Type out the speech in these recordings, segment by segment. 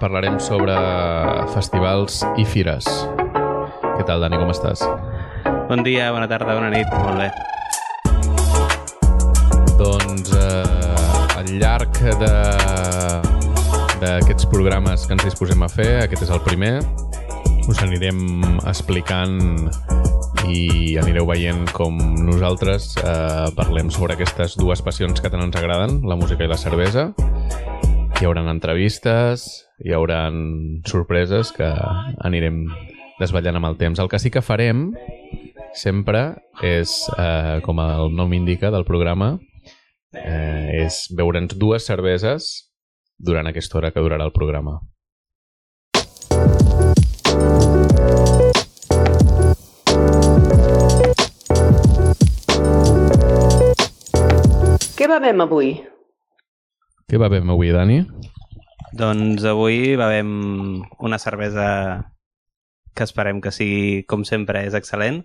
parlarem sobre festivals i fires. Què tal, Dani, com estàs? Bon dia, bona tarda, bona nit, molt bé. Doncs eh, al llarg de d'aquests programes que ens disposem a fer, aquest és el primer, us anirem explicant i anireu veient com nosaltres eh, parlem sobre aquestes dues passions que tant ens agraden, la música i la cervesa. Hi haurà entrevistes, hi haurà sorpreses que anirem desvetllant amb el temps. El que sí que farem sempre és, eh, com el nom indica del programa, eh, és beure'ns dues cerveses durant aquesta hora que durarà el programa. Què bevem avui? Què bevem avui, Dani? Doncs avui bevem una cervesa que esperem que sigui, com sempre, és excel·lent,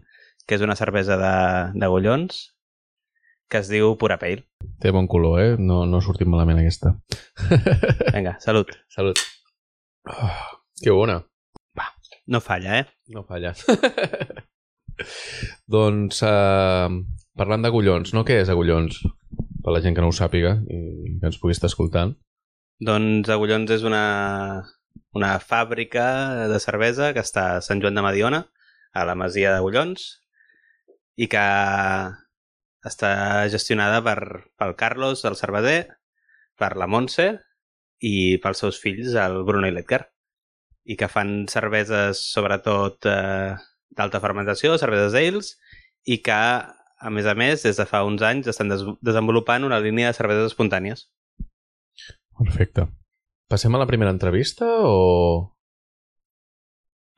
que és una cervesa de, de Gollons, que es diu Pura Pale. Té bon color, eh? No, no ha sortit malament aquesta. Vinga, salut. Salut. Oh, que bona. No falla, eh? No falla. doncs, uh, parlant d'agullons, no? Què és agullons? Per la gent que no ho sàpiga i que ens pugui estar escoltant. Doncs Agullons és una, una fàbrica de cervesa que està a Sant Joan de Mediona, a la masia d'Agullons, i que està gestionada per, pel Carlos, el cerveser, per la Montse i pels seus fills, el Bruno i l'Edgar i que fan cerveses sobretot eh, d'alta fermentació, cerveses d'ales, i que, a més a més, des de fa uns anys estan des desenvolupant una línia de cerveses espontànies. Perfecte. Passem a la primera entrevista o...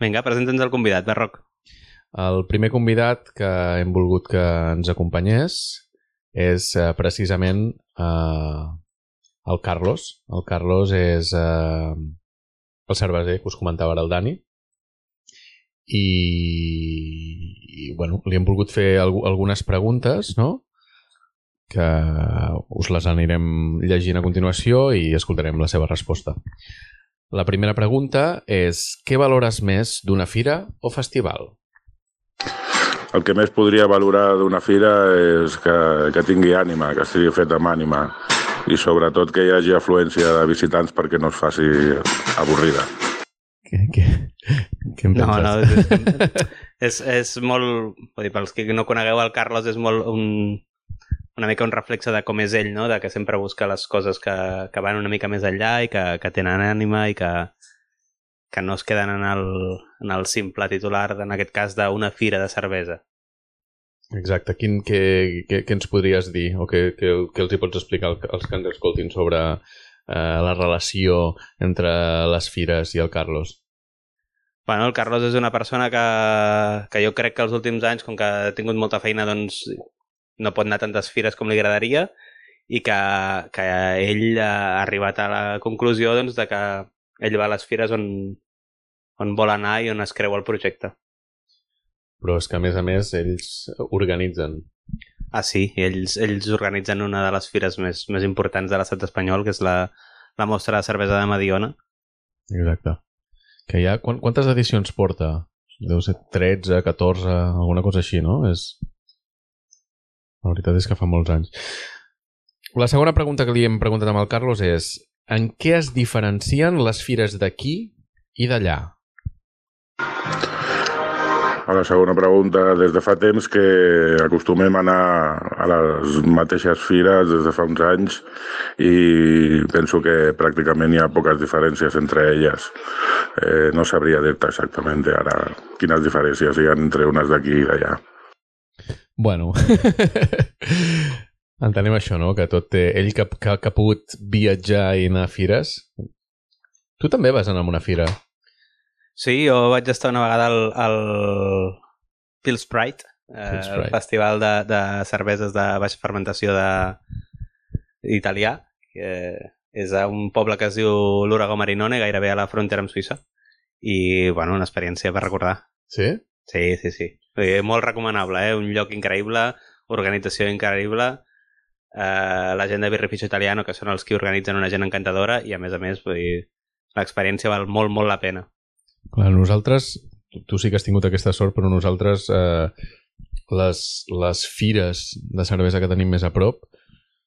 Vinga, presenta'ns el convidat, Barroc. El primer convidat que hem volgut que ens acompanyés és eh, precisament eh, el Carlos. El Carlos és eh, el cerveser que us comentava ara el Dani i, i bueno, li hem volgut fer algunes preguntes no? que us les anirem llegint a continuació i escoltarem la seva resposta. La primera pregunta és què valores més d'una fira o festival? El que més podria valorar d'una fira és que, que tingui ànima, que estigui fet amb ànima i sobretot que hi hagi afluència de visitants perquè no es faci avorrida. Què, què, què em No, penses? no, és, és, és molt... Vull dir, pels que no conegueu el Carlos, és molt un, una mica un reflexe de com és ell, no? De que sempre busca les coses que, que van una mica més enllà i que, que tenen ànima i que, que no es queden en el, en el simple titular, en aquest cas, d'una fira de cervesa. Exacte. Quin, què, què, què ens podries dir o què, què, què els hi pots explicar als que ens escoltin sobre eh, la relació entre les fires i el Carlos? Bueno, el Carlos és una persona que, que jo crec que els últims anys, com que ha tingut molta feina, doncs no pot anar a tantes fires com li agradaria i que, que ell ha arribat a la conclusió doncs, de que ell va a les fires on, on vol anar i on es creu el projecte. Però és que, a més a més, ells organitzen. Ah, sí, ells, ells organitzen una de les fires més, més importants de l'estat espanyol, que és la, la mostra de cervesa de Mediona. Exacte. Que hi ha... Quant, quantes edicions porta? Deu ser 13, 14, alguna cosa així, no? És... La veritat és que fa molts anys. La segona pregunta que li hem preguntat amb el Carlos és en què es diferencien les fires d'aquí i d'allà? A la segona pregunta, des de fa temps que acostumem a anar a les mateixes fires des de fa uns anys i penso que pràcticament hi ha poques diferències entre elles. Eh, no sabria dir-te exactament ara quines diferències hi ha entre unes d'aquí i d'allà. Bueno, entenem això, no? Que tot té... Ell que, que, que ha pogut viatjar i anar a fires... Tu també vas anar a una fira. Sí, jo vaig estar una vegada al, al Pils Pride, eh, el festival de, de cerveses de baixa fermentació de italià, que és a un poble que es diu Lurago Marinone, gairebé a la frontera amb Suïssa. I, bueno, una experiència per recordar. Sí? Sí, sí, sí. Dir, molt recomanable, eh? Un lloc increïble, organització increïble, eh, la gent de Birrificio Italiano, que són els que organitzen una gent encantadora, i a més a més, vull dir, l'experiència val molt, molt la pena. Clar, nosaltres, tu, tu sí que has tingut aquesta sort, però nosaltres eh, les, les fires de cervesa que tenim més a prop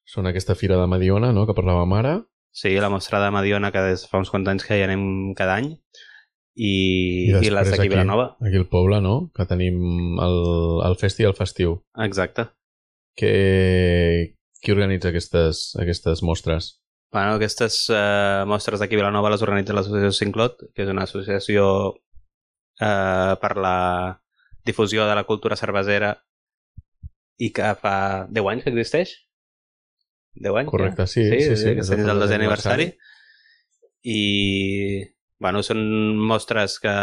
són aquesta fira de Mediona, no?, que parlàvem ara. Sí, la mostra de Mediona, que des fa uns quants anys que hi anem cada any, i, I i, les d'aquí Vilanova. Aquí al poble, no?, que tenim el, el festi i el festiu. Exacte. Que, qui organitza aquestes, aquestes mostres? Bueno, aquestes eh, mostres d'aquí a Vilanova les organitza l'associació Sinclot, que és una associació eh, per la difusió de la cultura cervesera i que fa 10 anys que existeix. 10 anys? Correcte, ja? sí. Sí, sí. sí aquest any és el desè aniversari. I, bueno, són mostres que,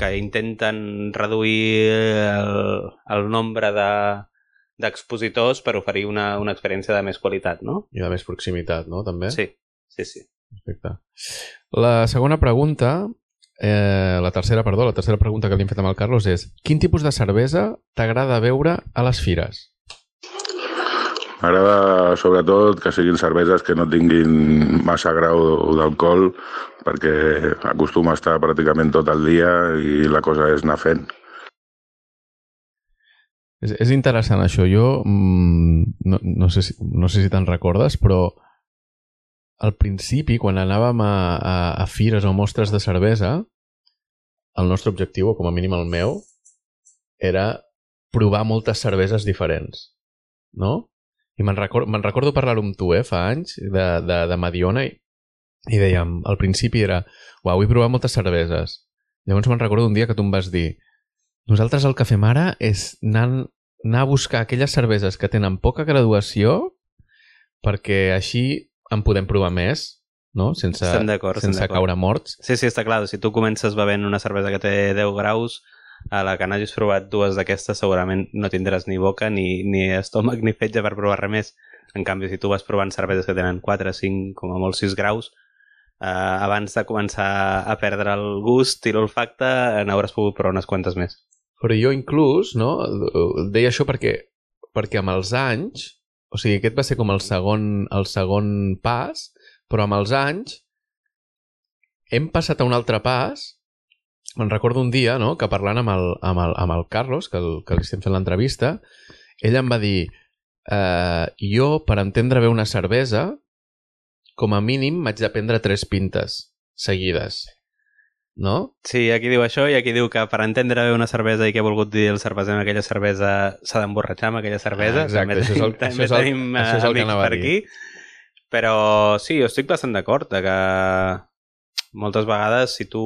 que intenten reduir el, el nombre de, d'expositors per oferir una, una experiència de més qualitat, no? I de més proximitat, no? També? Sí, sí, sí. Perfecte. La segona pregunta, eh, la tercera, perdó, la tercera pregunta que li hem fet amb el Carlos és quin tipus de cervesa t'agrada beure a les fires? M'agrada sobretot que siguin cerveses que no tinguin massa grau d'alcohol perquè acostuma a estar pràcticament tot el dia i la cosa és anar fent. És, és interessant això. Jo mm, no, no, sé si, no sé si te'n recordes, però al principi, quan anàvem a, a, a fires o mostres de cervesa, el nostre objectiu, o com a mínim el meu, era provar moltes cerveses diferents, no? I me'n recordo, me recordo parlar-ho amb tu, eh, fa anys, de, de, de Mediona, i, i dèiem, al principi era, uau, vull provar moltes cerveses. Llavors me'n recordo un dia que tu em vas dir, nosaltres el que fem ara és anar, anar a buscar aquelles cerveses que tenen poca graduació perquè així en podem provar més, no? Sense, sense caure morts. Sí, sí, està clar. Si tu comences bevent una cervesa que té 10 graus, a la que n'hagis provat dues d'aquestes segurament no tindràs ni boca, ni, ni estómac, ni fetge per provar res més. En canvi, si tu vas provant cerveses que tenen 4, 5, com a molt 6 graus, eh, abans de començar a perdre el gust i l'olfacte, n'hauràs pogut provar unes quantes més. Però jo inclús, no, deia això perquè, perquè amb els anys, o sigui, aquest va ser com el segon, el segon pas, però amb els anys hem passat a un altre pas me'n recordo un dia no, que parlant amb el, amb el, amb el Carlos, que, el, que li estem fent l'entrevista, ell em va dir eh, jo, per entendre bé una cervesa, com a mínim m'haig de prendre tres pintes seguides. No? Sí, aquí diu això i aquí diu que per entendre bé una cervesa i què ha volgut dir el cerveser amb aquella cervesa s'ha d'emborratxar amb aquella cervesa. Ah, exacte, també això és el, també això és el, tenim això és el que amics anava per aquí. Però sí, jo estic bastant d'acord que moltes vegades si tu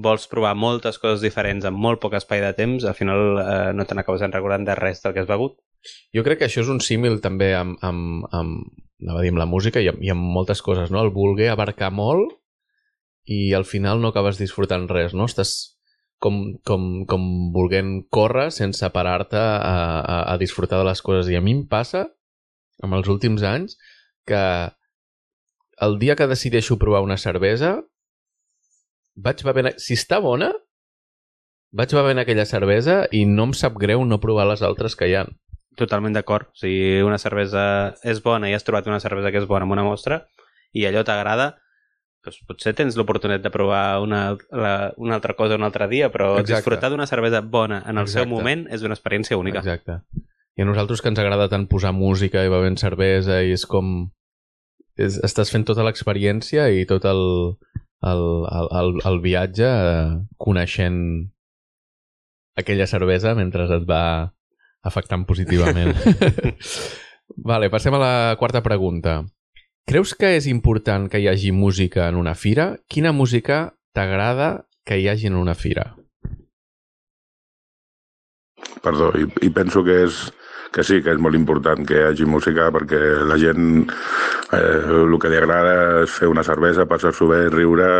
vols provar moltes coses diferents en molt poc espai de temps, al final eh, no te n'acabes recordant de res del que has begut. Jo crec que això és un símil també amb, amb, amb, anava a dir, amb la música i amb, i amb moltes coses, no? El voler abarcar molt i al final no acabes disfrutant res, no? Estàs com, com, com volent córrer sense parar-te a, a, a disfrutar de les coses. I a mi em passa, amb els últims anys, que el dia que decideixo provar una cervesa vaig bevent... Si està bona, vaig bevent aquella cervesa i no em sap greu no provar les altres que hi ha. Totalment d'acord. Si una cervesa és bona i has trobat una cervesa que és bona amb una mostra i allò t'agrada, doncs potser tens l'oportunitat de provar una, la, una altra cosa un altre dia, però Exacte. disfrutar d'una cervesa bona en el Exacte. seu moment és una experiència única. Exacte. I a nosaltres que ens agrada tant posar música i bevent cervesa i és com... És, estàs fent tota l'experiència i tot el, el, el, el, el viatge eh, coneixent aquella cervesa mentre et va afectant positivament. vale, passem a la quarta pregunta. Creus que és important que hi hagi música en una fira? Quina música t'agrada que hi hagi en una fira? Perdó, i, i penso que és que sí, que és molt important que hi hagi música perquè la gent eh, el que li agrada és fer una cervesa, passar-s'ho bé, riure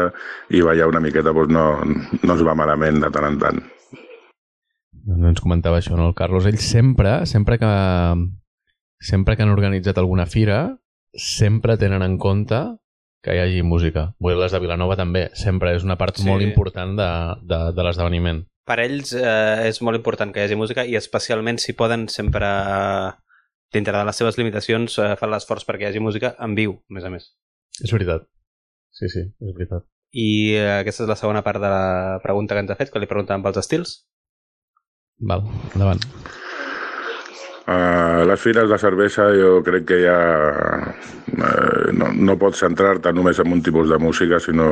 i ballar una miqueta, doncs no, no es va malament de tant en tant. No ens comentava això, no? El Carlos, ell sempre, sempre que, sempre que han organitzat alguna fira, sempre tenen en compte que hi hagi música. Vull les de Vilanova també, sempre és una part Sí. molt important de, de, de l'esdeveniment. Per ells eh, és molt important que hi hagi música i especialment si poden sempre dintre de les seves limitacions, eh, fan l'esforç perquè hi hagi música en viu, a més a més. És veritat. Sí, sí, és veritat. I eh, aquesta és la segona part de la pregunta que ens ha fet, que li preguntàvem pels estils. Val, endavant. A les fires de cervesa jo crec que ja eh, no, no pots centrar-te només en un tipus de música, sinó...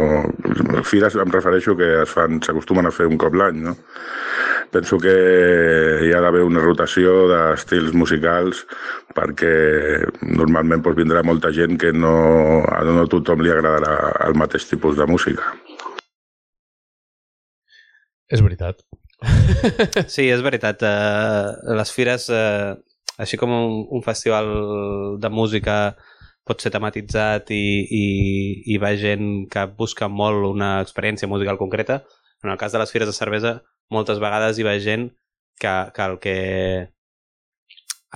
Fires em refereixo que es fan, s'acostumen a fer un cop l'any, no? Penso que hi ha d'haver una rotació d'estils musicals perquè normalment doncs, vindrà molta gent que no, a no tothom li agradarà el mateix tipus de música. És veritat. Sí, és veritat. Eh, les fires, eh, així com un, un festival de música pot ser tematitzat i, i, i va gent que busca molt una experiència musical concreta, en el cas de les fires de cervesa moltes vegades hi va gent que, que el que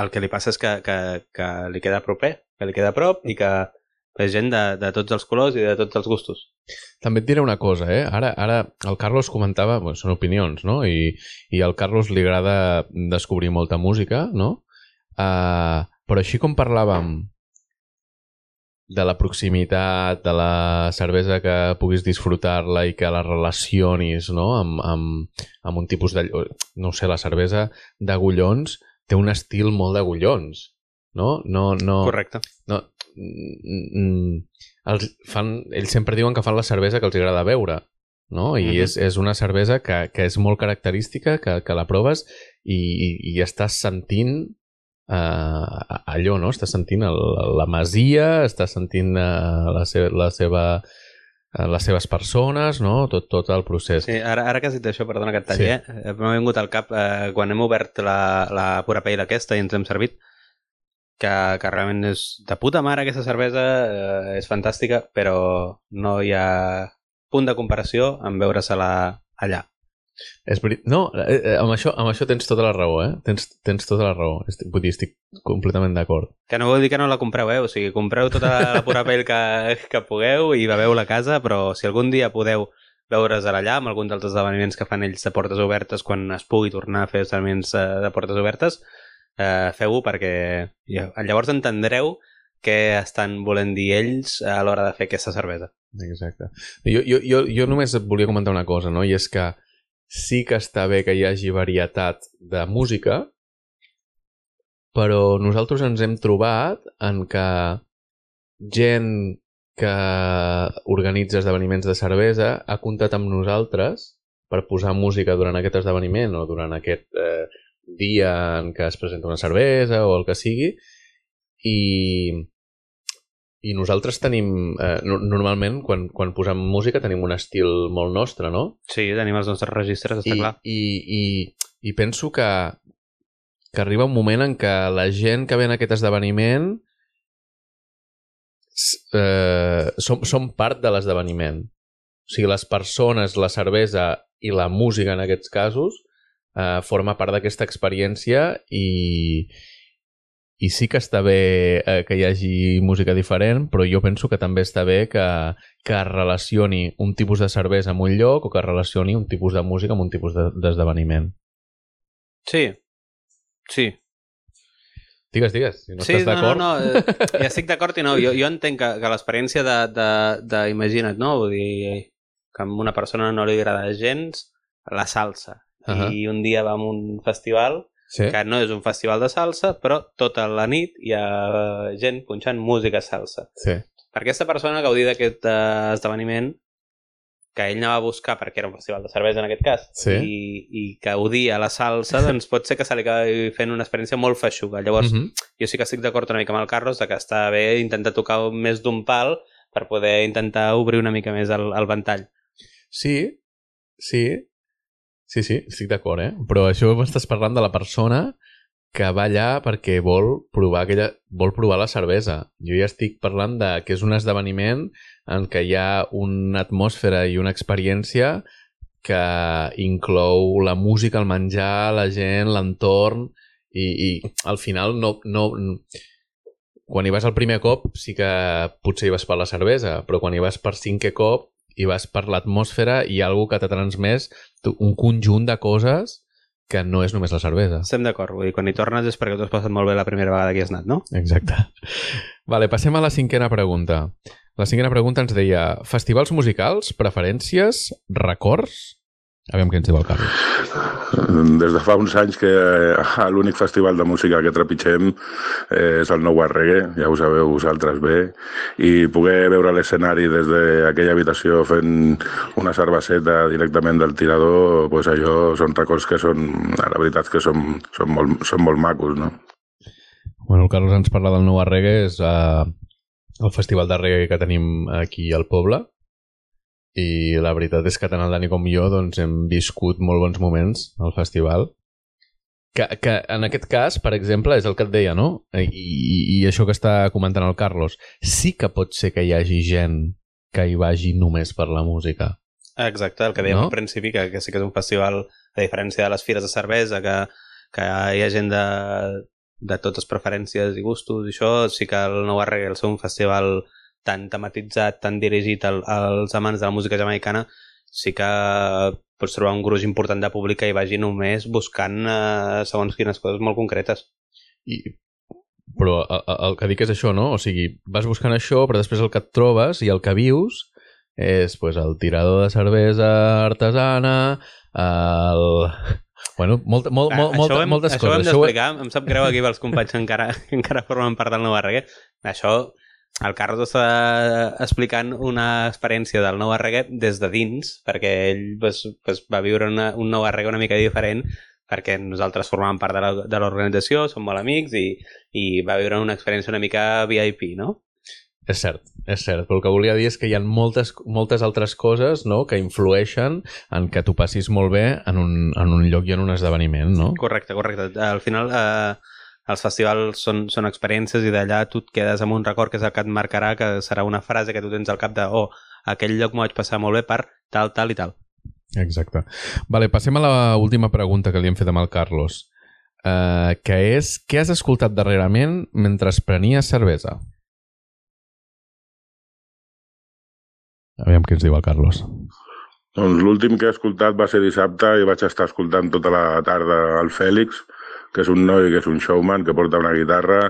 el que li passa és que, que, que li queda proper, que li queda a prop i que ve gent de, de tots els colors i de tots els gustos. També et diré una cosa, eh? Ara, ara el Carlos comentava, bueno, són opinions, no? I, i al Carlos li agrada descobrir molta música, no? Uh, però així com parlàvem de la proximitat, de la cervesa que puguis disfrutar-la i que la relacionis no? amb, amb, amb un tipus de... No sé, la cervesa d'agullons té un estil molt d'agullons, no? no, no Correcte. No, mm, mm, els fan, ells sempre diuen que fan la cervesa que els agrada beure, no? I uh -huh. és, és una cervesa que, que és molt característica, que, que la proves i, i, i estàs sentint eh, allò, no? Està sentint el, la masia, està sentint eh, la, seva, la seva eh, les seves persones, no? Tot, tot el procés. Sí, ara, ara que has dit això, perdona que et talli, sí. eh? m'ha vingut al cap eh, quan hem obert la, la pura pell aquesta i ens hem servit que, que realment és de puta mare aquesta cervesa, eh, és fantàstica, però no hi ha punt de comparació amb veure-se-la allà. És veritat. No, eh, eh, amb, això, amb això tens tota la raó, eh? Tens, tens tota la raó. Estic, vull dir, estic completament d'acord. Que no vol dir que no la compreu, eh? O sigui, compreu tota la pura pell que, que pugueu i beveu la casa, però si algun dia podeu veure's allà amb algun dels esdeveniments que fan ells de portes obertes quan es pugui tornar a fer esdeveniments eh, de portes obertes, eh, feu-ho perquè llavors entendreu què estan volent dir ells a l'hora de fer aquesta cervesa. Exacte. Jo, jo, jo, jo només et volia comentar una cosa, no? I és que sí que està bé que hi hagi varietat de música, però nosaltres ens hem trobat en que gent que organitza esdeveniments de cervesa ha comptat amb nosaltres per posar música durant aquest esdeveniment o durant aquest eh, dia en què es presenta una cervesa o el que sigui i i nosaltres tenim, eh, normalment, quan, quan posem música, tenim un estil molt nostre, no? Sí, tenim els nostres registres, està I, clar. I, i, I penso que, que arriba un moment en què la gent que ve en aquest esdeveniment eh, som, som part de l'esdeveniment. O sigui, les persones, la cervesa i la música en aquests casos eh, forma part d'aquesta experiència i, i sí que està bé eh, que hi hagi música diferent, però jo penso que també està bé que, que es relacioni un tipus de cervesa amb un lloc o que es relacioni un tipus de música amb un tipus d'esdeveniment. De, sí, sí. Digues, digues, si no sí, estàs d'acord. No, no, no, eh, ja estic d'acord i no, jo, jo entenc que, que l'experiència de, de, de, imagina't, no? Vull dir, que a una persona no li agrada gens la salsa. Uh -huh. I un dia va a un festival sí. que no és un festival de salsa, però tota la nit hi ha gent punxant música salsa. Sí. Per aquesta persona gaudir d'aquest uh, esdeveniment que ell anava a buscar perquè era un festival de cervesa en aquest cas sí. i, i que odia la salsa doncs pot ser que se li acabi fent una experiència molt feixuga llavors mhm. -huh. jo sí que estic d'acord una mica amb el Carlos de que està bé intentar tocar més d'un pal per poder intentar obrir una mica més el, el ventall sí, sí Sí, sí, estic d'acord, eh? Però això m'estàs parlant de la persona que va allà perquè vol provar aquella, vol provar la cervesa. Jo ja estic parlant de que és un esdeveniment en què hi ha una atmosfera i una experiència que inclou la música, el menjar, la gent, l'entorn i, i al final no, no, quan hi vas el primer cop sí que potser hi vas per la cervesa, però quan hi vas per cinquè cop i vas per l'atmosfera i algú que t'ha transmès un conjunt de coses que no és només la cervesa. Estem d'acord, vull dir, quan hi tornes és perquè t'ho has passat molt bé la primera vegada que hi has anat, no? Exacte. Vale, passem a la cinquena pregunta. La cinquena pregunta ens deia festivals musicals, preferències, records Aviam què ens diu el Carlos. Des de fa uns anys que eh, l'únic festival de música que trepitgem eh, és el nou Reggae, ja ho sabeu vosaltres bé, i poder veure l'escenari des d'aquella habitació fent una cerveseta directament del tirador, pues allò són records que són, la veritat que són, són, molt, són molt macos, no? Bueno, el Carlos ens parla del nou Reggae, és uh, el festival de reggae que tenim aquí al poble, i la veritat és que tant el Dani com jo doncs, hem viscut molt bons moments al festival que, que en aquest cas, per exemple, és el que et deia, no? I, i, i això que està comentant el Carlos, sí que pot ser que hi hagi gent que hi vagi només per la música. Exacte, el que dèiem no? al principi, que, que sí que és un festival, a diferència de les fires de cervesa, que, que hi ha gent de, de totes preferències i gustos, i això sí que el Nou Arregel és un festival tan tematitzat, tan dirigit al, als amants de la música jamaicana, sí que pots trobar un gruix important de públic que hi vagi només buscant eh, segons quines coses molt concretes. I, però el, el que dic és això, no? O sigui, vas buscant això, però després el que et trobes i el que vius és pues, el tirador de cervesa artesana, el... Bueno, molt, molt, molt, molta, hem, moltes això coses. Això ho hem d'explicar, em sap greu aquí pels companys que encara, que encara formen part del Nou Arreguer. Això el Carlos està explicant una experiència del nou arreguet des de dins, perquè ell pues, pues, va viure una, un nou arreguet una mica diferent perquè nosaltres formàvem part de l'organització, som molt amics i, i va viure una experiència una mica VIP, no? És cert, és cert, però el que volia dir és que hi ha moltes, moltes altres coses no?, que influeixen en que tu passis molt bé en un, en un lloc i en un esdeveniment, no? Correcte, correcte. Al final, eh, els festivals són, són experiències i d'allà tu et quedes amb un record que és el que et marcarà, que serà una frase que tu tens al cap de oh, aquell lloc m'ho vaig passar molt bé per tal, tal i tal. Exacte. Vale, passem a la última pregunta que li hem fet amb el Carlos, uh, que és què has escoltat darrerament mentre prenies cervesa? Aviam què ens diu el Carlos. Doncs l'últim que he escoltat va ser dissabte i vaig estar escoltant tota la tarda el Fèlix, que és un noi que és un showman, que porta una guitarra,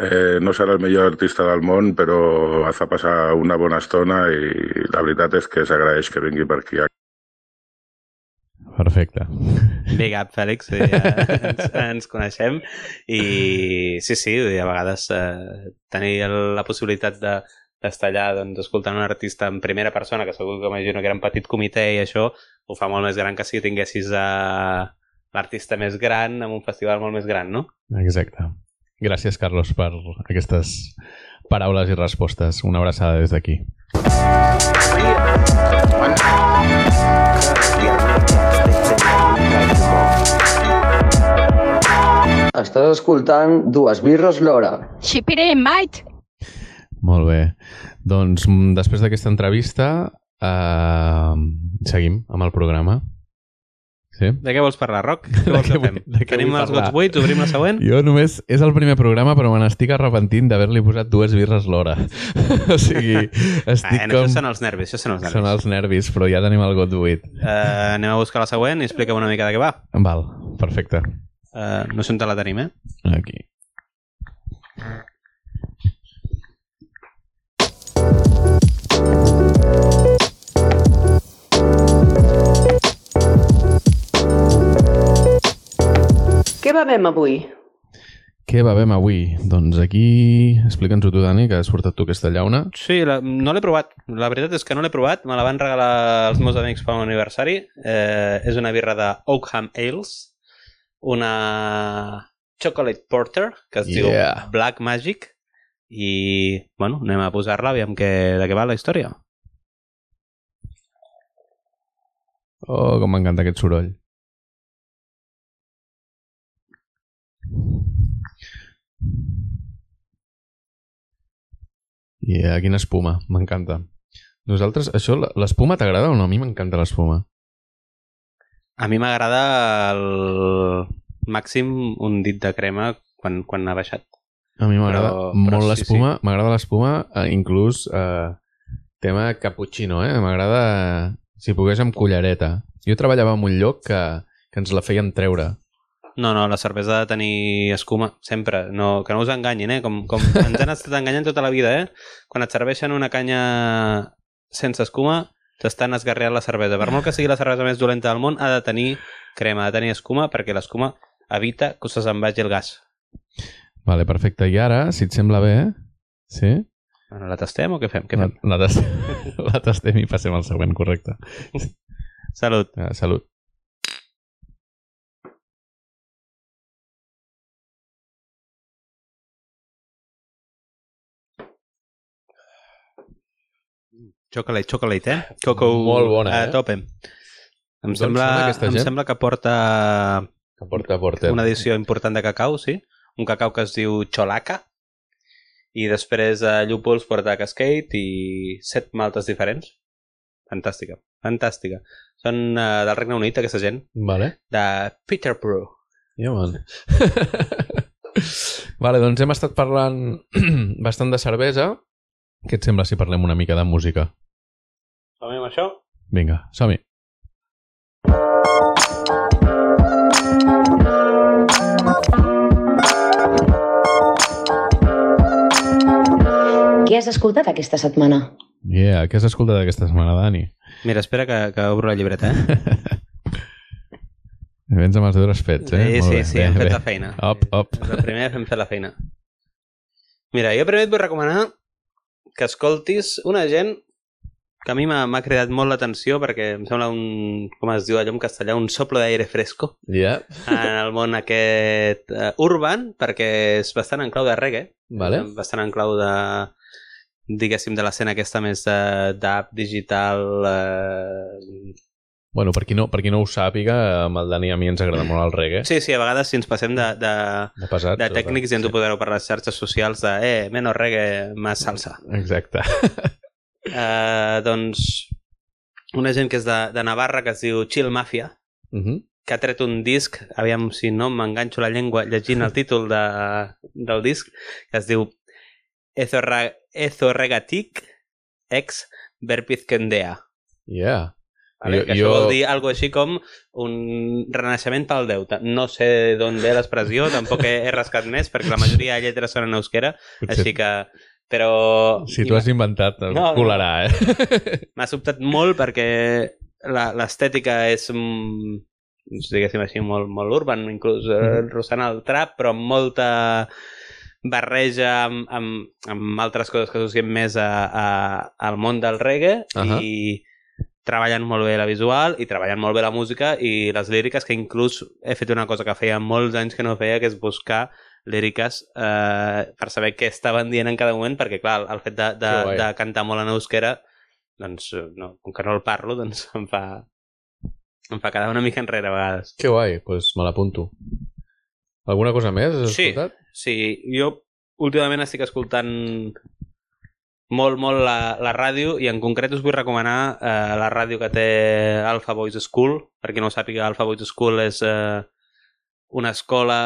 eh, no serà el millor artista del món, però fa passar una bona estona i la veritat és que s'agraeix que vingui per aquí. Perfecte. Big up, Fèlix. Ja ens, ens coneixem i sí, sí, a vegades eh, tenir la possibilitat de d'estar allà doncs, escoltant un artista en primera persona, que segur que imagino que era un petit comitè i això, ho fa molt més gran que si tinguessis a, l'artista més gran amb un festival molt més gran, no? Exacte. Gràcies, Carlos, per aquestes paraules i respostes. Una abraçada des d'aquí. Estàs escoltant dues birres l'hora. Xipiré, mate! Molt bé. Doncs després d'aquesta entrevista eh, seguim amb el programa. Sí? De què vols parlar, Roc? Què vols que fem? Tenim els gots buits, obrim la següent? Jo només... És el primer programa, però me n'estic arrepentint d'haver-li posat dues birres l'hora. o sigui, estic ah, com... Això són els nervis, això són els nervis. Són els nervis, però ja tenim el got buit. Uh, anem a buscar la següent i explica'm una mica de què va. Val, perfecte. Uh, no sé on te la tenim, eh? Aquí. Què bevem avui? Què bevem avui? Doncs aquí... Explica'ns-ho tu, Dani, que has portat tu aquesta llauna. Sí, la, no l'he provat. La veritat és que no l'he provat. Me la van regalar els meus amics per l'aniversari. Eh, és una birra de Oakham Ales. Una Chocolate Porter, que es yeah. diu Black Magic. I, bueno, anem a posar-la, aviam que, de què va la història. Oh, com m'encanta aquest soroll. I yeah, quina espuma, m'encanta. Nosaltres, això, l'espuma t'agrada o no? A mi m'encanta l'espuma. A mi m'agrada el màxim un dit de crema quan, quan ha baixat. A mi m'agrada molt l'espuma, sí, sí. m'agrada l'espuma, eh, inclús eh, tema cappuccino, eh? M'agrada, si pogués, amb cullereta. Jo treballava en un lloc que que ens la feien treure. No, no, la cervesa ha de tenir escuma, sempre. No, que no us enganyin, eh? Com, com ens han estat enganyant tota la vida, eh? Quan et serveixen una canya sense escuma, t'estan esgarreant la cervesa. Per molt que sigui la cervesa més dolenta del món, ha de tenir crema, ha de tenir escuma, perquè l'escuma evita que se se'n vagi el gas. Vale, perfecte. I ara, si et sembla bé, sí? Bueno, la tastem o què fem? Què La, fem? la, tas la tastem i passem al següent, correcte. Salut. Uh, salut. Chocolate, chocolate, eh? Coco Molt bona, a eh? tope. Em, D'on sembla, són aquesta em gent? sembla que porta Que porta, porta. una edició important de cacau, sí? Un cacau que es diu Cholaca. I després a Llúpols porta Cascade i set maltes diferents. Fantàstica, fantàstica. Són uh, del Regne Unit, aquesta gent, Vale. de Peterborough. Ja, man. vale, doncs hem estat parlant bastant de cervesa. Què et sembla si parlem una mica de música? Som amb això? Vinga, som-hi. Què has escoltat aquesta setmana? Yeah, què has escoltat aquesta setmana, Dani? Mira, espera que, que obro la llibreta, eh? Vens amb els deures fets, eh? Sí, Molt sí, bé, sí, bé, hem fet bé. la feina. Op, op. El primer hem fet la feina. Mira, jo primer et vull recomanar que escoltis una gent que a mi m'ha cridat molt l'atenció perquè em sembla un, com es diu allò en castellà, un soplo d'aire fresco. Ja, en el món aquest uh, urban perquè és bastant en clau de reggae, vale. bastant en clau de diguéssim de l'escena aquesta més de- d'app digital eh, Bueno, per qui, no, per qui no ho sàpiga, amb el Dani a mi ens agrada molt el reggae. sí, sí, a vegades si ens passem de, de, De pesat. de tècnics i ens ho podreu per les xarxes socials de eh, menos reggae, más salsa. Exacte. Uh, doncs una gent que és de, de Navarra que es diu Chill Mafia Uh -huh. que ha tret un disc, aviam si no m'enganxo la llengua llegint el títol de, del disc, que es diu Ezorregatic ex Verpizkendea. Yeah. Vale? Jo- que això jo- vol dir algo així com un renaixement pel deute. No sé d'on ve l'expressió, tampoc he, he rascat més, perquè la majoria de lletres són en euskera, Potser, així que... Però... si tu has inventat, No, colarà, eh? M'ha sobtat molt perquè la- l'estètica és, mm, diguéssim així, molt, molt urban, inclús eh, Mhm. rossant el trap, però amb molta barreja amb, amb, amb altres coses que associem més a, a, al món del reggae Ahà. i treballen molt bé la visual i treballen molt bé la música i les líriques, que inclús he fet una cosa que feia molts anys que no feia, que és buscar líriques eh, per saber què estaven dient en cada moment, perquè clar, el fet de, de, de cantar molt en euskera doncs, eh, no, com que no el parlo, doncs em fa, em fa quedar una mica enrere a vegades. Que guai, doncs pues me l'apunto. Alguna cosa més has Sí. escoltat? Sí, jo últimament estic escoltant molt, molt la, la ràdio i en concret us vull recomanar eh, la ràdio que té Alpha Boys School. Per qui no ho sàpiga, Alpha Boys School és eh, una escola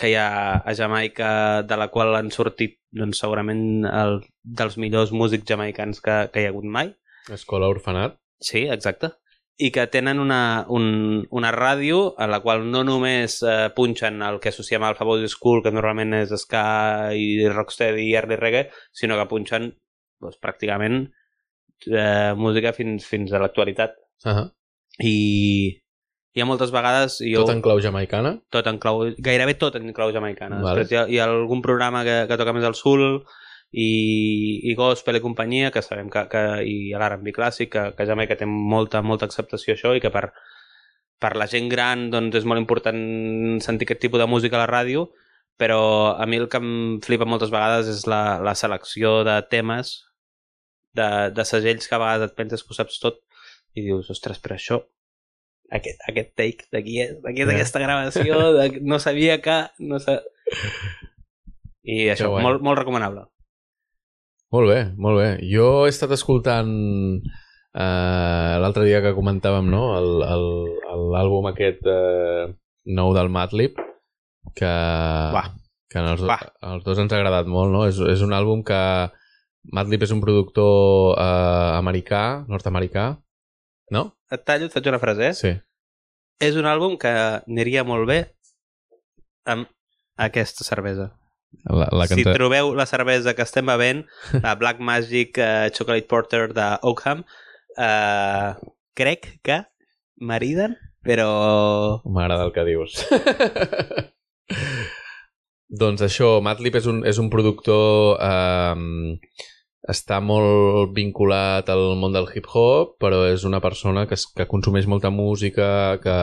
que hi ha a Jamaica de la qual han sortit doncs, segurament el, dels millors músics jamaicans que, que hi ha hagut mai. Escola Orfenat. Sí, exacte. I que tenen una, un, una ràdio en la qual no només eh, punxen el que associem al Boys School, que normalment és ska i rocksteady i early reggae, sinó que punxen doncs, pràcticament eh, música fins, fins a l'actualitat. Uh -huh. I hi ha moltes vegades... Jo, Tot en clau jamaicana. tot en clau, gairebé tot en clau jamaicana. Vale. Després hi ha, hi ha algun programa que, que toca més al sul i, i gospel i companyia, que sabem que, que i l'R&B clàssic, que, que Jamaica té molta, molta acceptació això i que per, per la gent gran doncs, és molt important sentir aquest tipus de música a la ràdio, però a mi el que em flipa moltes vegades és la, la selecció de temes, de, de segells que a vegades et penses que ho saps tot i dius, ostres, però això aquest, aquest take d'aquí és, d'aquí és Ja. aquesta gravació, de, no sabia que... No sa... I això, molt, molt recomanable. Molt bé, molt bé. Jo he estat escoltant eh, l'altre dia que comentàvem no? L'àlbum aquest eh, nou del Madlib que, Va. que als, Va. als dos ens ha agradat molt. No? És, és un àlbum que Madlib és un productor eh, americà, nord-americà, no? Et tallo, et faig una frase, eh? Sí. és un àlbum que aniria molt bé amb aquesta cervesa. La, la si canta... trobeu la cervesa que estem bevent, la Black Magic uh, Chocolate Porter de Oakham, uh, crec que mariden, però... M'agrada el que dius. doncs això, Madlib és un, és un productor... Eh, està molt vinculat al món del hip-hop, però és una persona que, es, que consumeix molta música, que,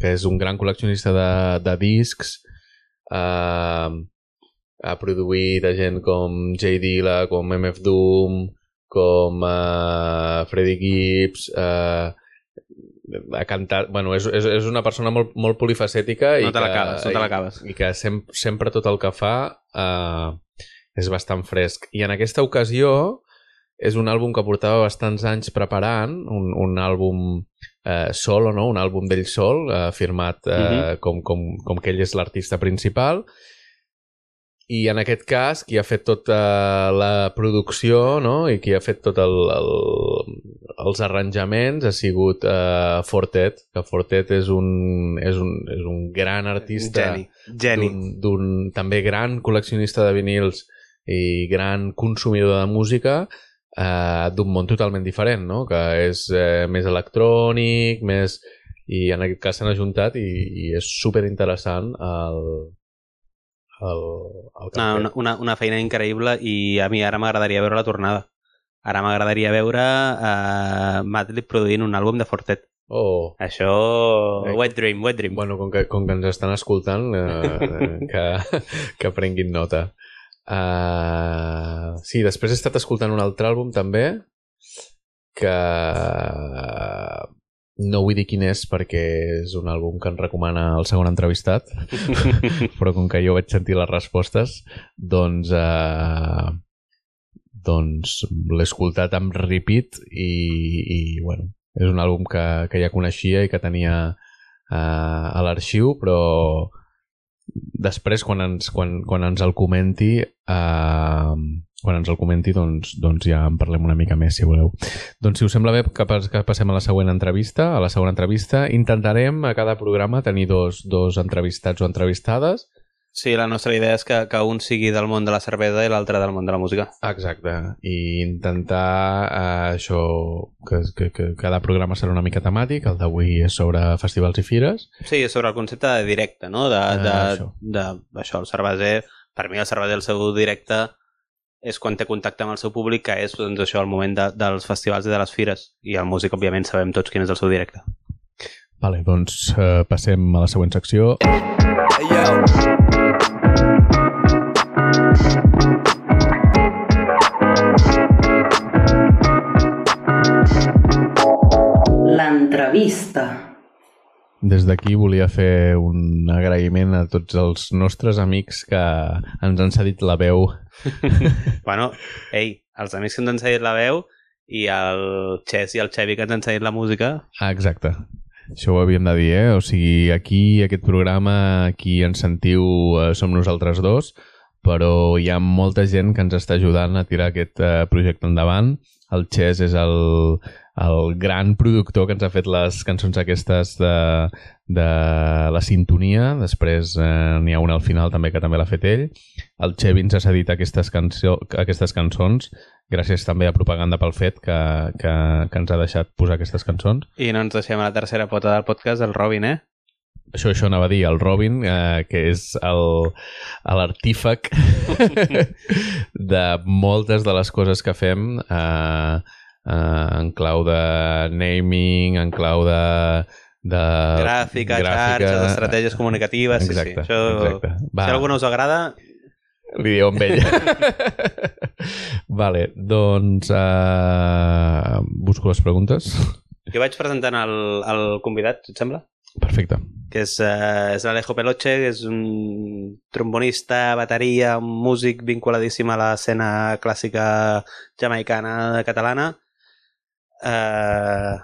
que és un gran col·leccionista de, de discs, eh, ha produït a gent com J. Dilla, com MF Doom, com uh, Freddie Gibbs, uh, ha cantat... Bueno, és, és, és una persona molt, molt polifacètica No i te que, l'acabes, no te i, i que sem sempre tot el que fa uh, és bastant fresc. I en aquesta ocasió és un àlbum que portava bastants anys preparant, un, un àlbum eh, solo, no? un àlbum d'ell sol, eh, firmat eh, Mhm. com, com, com que ell és l'artista principal, i en aquest cas qui ha fet tota la producció no? i qui ha fet tot el, el, els arranjaments ha sigut uh, Fortet, que Fortet és un, és un, és un gran artista Geni. Geni. d'un també gran col·leccionista de vinils i gran consumidor de música eh, d'un món totalment diferent, no? que és eh, més electrònic, més... i en aquest cas s'han ajuntat i, i és super interessant el, el, el No, una, una, una feina increïble i a mi ara m'agradaria veure la tornada. Ara m'agradaria veure uh, Madlib produint un àlbum de Fortet. Oh, Això... Eh, Wet dream, wet dream. bueno, com que, com que ens estan escoltant, eh, que, que prenguin nota. Uh, sí, després he estat escoltant un altre àlbum també que no vull dir quin és perquè és un àlbum que ens recomana el segon entrevistat però com que jo vaig sentir les respostes doncs eh, doncs l'he escoltat amb repeat i, i bueno, és un àlbum que, que ja coneixia i que tenia eh, a l'arxiu però després quan ens, quan, quan ens el comenti eh, quan ens el comenti doncs, doncs ja en parlem una mica més si voleu doncs si us sembla bé que, que passem a la següent entrevista a la següent entrevista intentarem a cada programa tenir dos, dos entrevistats o entrevistades Sí, la nostra idea és que, que un sigui del món de la cervesa i l'altre del món de la música. Exacte, i intentar eh, això, que, que, que cada programa serà una mica temàtic, el d'avui és sobre festivals i fires. Sí, sobre el concepte de directe, no? De, de, Ah, això. això. de, això, el cerveser, per mi el cerveser, el seu directe, és quan té contacte amb el seu públic, que és doncs, això el moment de, dels festivals i de les fires. I el músic, òbviament, sabem tots quin és el seu directe. Vale, doncs eh, passem a la següent secció. L'entrevista. Des d'aquí volia fer un agraïment a tots els nostres amics que ens han cedit la veu. Bueno, ei, els amics que ens han cedit la veu i el Xes i el Xevi que ens han cedit la música, Ah, exacte. Això ho havíem de dir, eh? O sigui, aquí, aquest programa, aquí ens sentiu, eh, som nosaltres dos, però hi ha molta gent que ens està ajudant a tirar aquest eh, projecte endavant. El Xes és el, el gran productor que ens ha fet les cançons aquestes de, de la sintonia. Després eh, n'hi ha una al final també que també l'ha fet ell. El Xevi ens ha cedit aquestes, cançó, aquestes cançons gràcies també a Propaganda pel fet que, que, que ens ha deixat posar aquestes cançons. i no ens deixem a la tercera pota del podcast, el Robin, eh? Això, això anava a dir, el Robin, eh, que és l'artífec de moltes de les coses que fem eh, eh, en clau de naming, en clau de... de Gràfica, xarxes, estratègies comunicatives, sí, Exacte, sí. Això, exacte. Va. Si alguna us agrada, Li dieu amb ell. vale, doncs uh, busco les preguntes. jo vaig presentant el, el convidat, et sembla? Perfecte. que és, uh, és l'Alejo Peloche, que és un trombonista, bateria, un músic vinculadíssim a l'escena clàssica jamaicana catalana. Uh,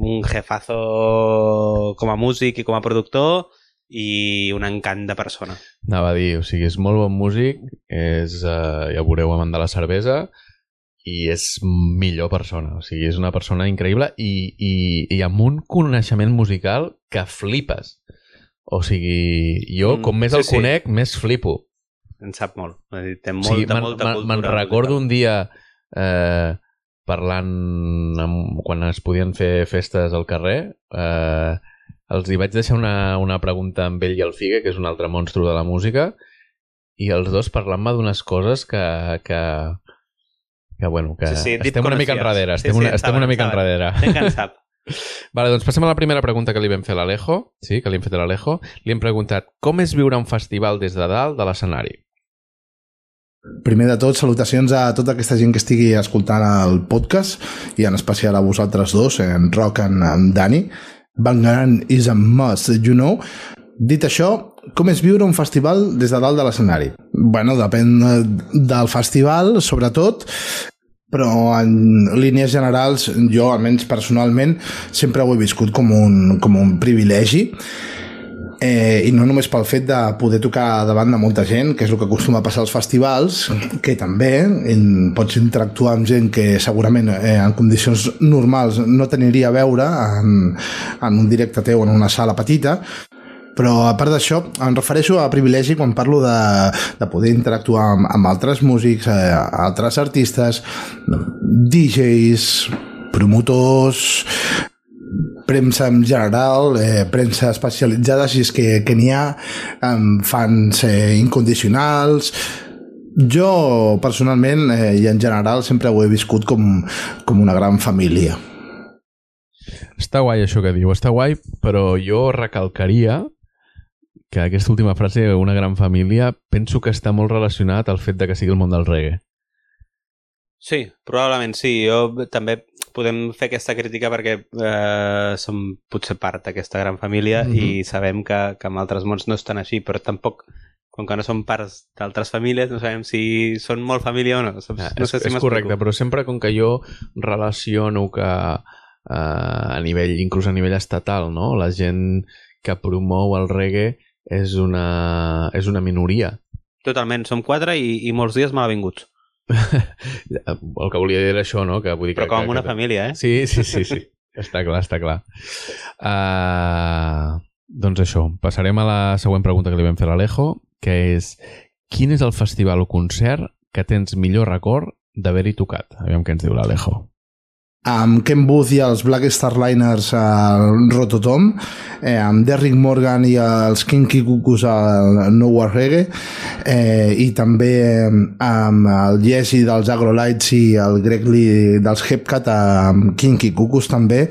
un jefazo com a músic i com a productor i un encant de persona. Anava a dir, o sigui, és molt bon músic, és, uh, ja veureu amant de la cervesa, i és millor persona. O sigui, és una persona increïble i, i, i amb un coneixement musical que flipes. O sigui, jo, Mm, com més sí, el sí. conec, més flipo. En sap molt. Té O molta, sigui, me'n- molta me'n- cultura. Me'n recordo un dia eh, parlant amb, quan es podien fer festes al carrer, eh, els hi vaig deixar una, una pregunta amb ell i el Figue, que és un altre monstru de la música, i els dos parlant-me d'unes coses que, que, que, bueno, que Sí, sí, estem una mica enrere, Sí, estem, sí, una, estem saben, una mica saben. enrere. En sap. Vale, doncs passem a la primera pregunta que li vam fer a l'Alejo. Sí, que li hem fet a l'Alejo. Li hem preguntat com és viure un festival des de dalt de l'escenari? Primer de tot, salutacions a tota aquesta gent que estigui escoltant el podcast i en especial a vosaltres dos, en Roc i en Dani. Bangaran is a must, you know. Dit això, com és viure un festival des de dalt de l'escenari? bueno, depèn eh, del festival, sobretot, però en línies generals, jo, almenys personalment, sempre ho he viscut com un, com un privilegi eh, i no només pel fet de poder tocar davant de molta gent, que és el que acostuma a passar als festivals, que també en, pots interactuar amb gent que segurament eh, en condicions normals no t'aniria a veure en, en un directe teu en una sala petita, però a part d'això em refereixo a privilegi quan parlo de, de poder interactuar amb, amb altres músics, eh, altres artistes, DJs, promotors, premsa en general, eh, premsa especialitzada, si és que, que n'hi ha, amb fans eh, incondicionals... Jo, personalment, eh, i en general, sempre ho he viscut com, com una gran família. Està guai això que diu, està guai, però jo recalcaria que aquesta última frase, una gran família, penso que està molt relacionat al fet de que sigui el món del reggae. Sí, probablement sí. Jo també podem fer aquesta crítica perquè eh, som potser part d'aquesta gran família Mhm. i sabem que, que en altres mons no estan així, però tampoc, com que no som parts d'altres famílies, no sabem si són molt família o no. Saps? Ah, no és, sé si és correcte, però sempre com que jo relaciono que eh, a nivell, inclús a nivell estatal, no? la gent que promou el reggae és una, és una minoria. Totalment, som quatre i, i molts dies malavinguts. El que volia dir era això, no? Que vull dir Però que, com que, una que... família, eh? Sí, sí, sí, sí. està clar, està clar. Uh, doncs això, passarem a la següent pregunta que li vam fer a l'Alejo, que és quin és el festival o concert que tens millor record d'haver-hi tocat? Aviam què ens diu l'Alejo. Amb Ken Booth i els Black Star Liners al Rototom, eh, amb Derrick Morgan i els Kinky Cuckoos al Nowhere Reggae, eh, i també amb el Jesse dels Agrolights i el Greg Lee dels Hepcat amb Kinky Cuckoos també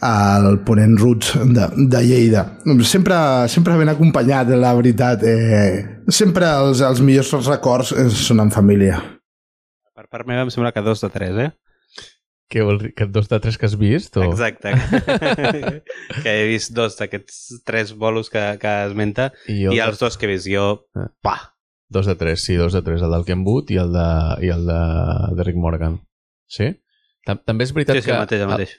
al Ponent Roots de, de Lleida. Sempre, sempre ben acompanyat, la veritat. Eh, sempre els, els millors records eh, són en família. Per part meva em sembla que dos de tres, eh? Què vols dir? Que dos de tres que has vist? O... Exacte. que he vist dos d'aquests tres bolos que, que esmenta I, i el els dos que he vist jo, Ah. pa, Dos de tres, sí, dos de tres. El del Ken Boot i el de, i el de, de Rick Morgan. Sí? Tam També és veritat sí, sí, que... el mateix, el mateix.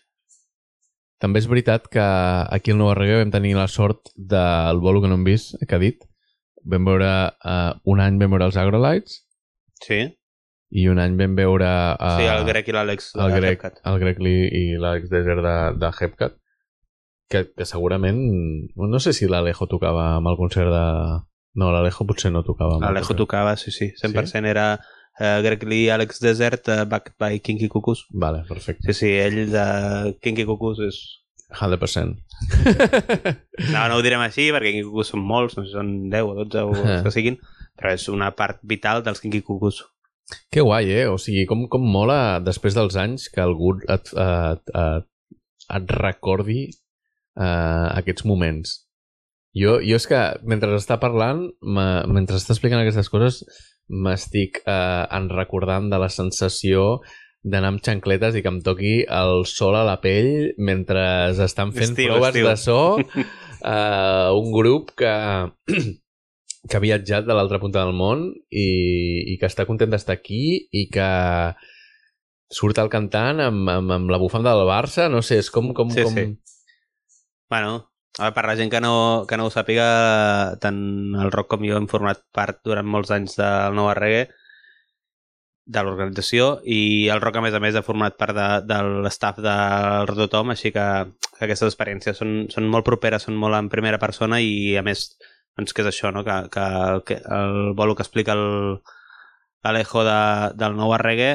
També és veritat que aquí al Nova Reggae vam tenir la sort del bolo que no hem vist, que ha dit. Vam veure, uh, un any vam veure els Agrolights Sí, i un any vam veure uh, sí, el Greg i l'Àlex el de Greg, Hepcat. el Greg Lee i l'Alex Desert de, de Hepcat que, que segurament no sé si l'Alejo tocava amb el concert de... No, l'Alejo potser no tocava. el L'Alejo tocava, sí, sí, 100% era uh, Greg Lee, Alex Desert, uh, backed by Kinky Cuckoos. Vale, perfecte. Sí, sí, ell de Kinky Cuckoos és... 100%. No, no ho direm així perquè Kinky Cuckoos són molts, no sé si són 10 o 12 o els que siguin, però és una part vital dels Kinky Cuckoos. Que guai, eh? O sigui, com, com mola després dels anys que algú et, et, et, et recordi uh, aquests moments. Jo, jo és que mentre està parlant, me- mentre està explicant aquestes coses, m'estic uh, en recordant de la sensació d'anar amb xancletes i que em toqui el sol a la pell mentre estan fent Estiu, proves estiu. de so uh, un grup que que ha viatjat de l'altra punta del món i, i que està content d'estar aquí i que surt el cantant amb, amb, amb la bufanda del Barça, no sé, és com... com, Sí, com... sí. Bueno, a veure, per la gent que no, que no ho sàpiga, tant el rock com jo hem format part durant molts anys del Nova Reggae de l'organització i el Roc, a més a més, ha format part de, de l'estaf del Rototom, així que, que aquestes experiències són, són molt properes, són molt en primera persona i, a més, doncs que és això, no? que, que, el, que el bolo que explica el Alejo de, del nou arregue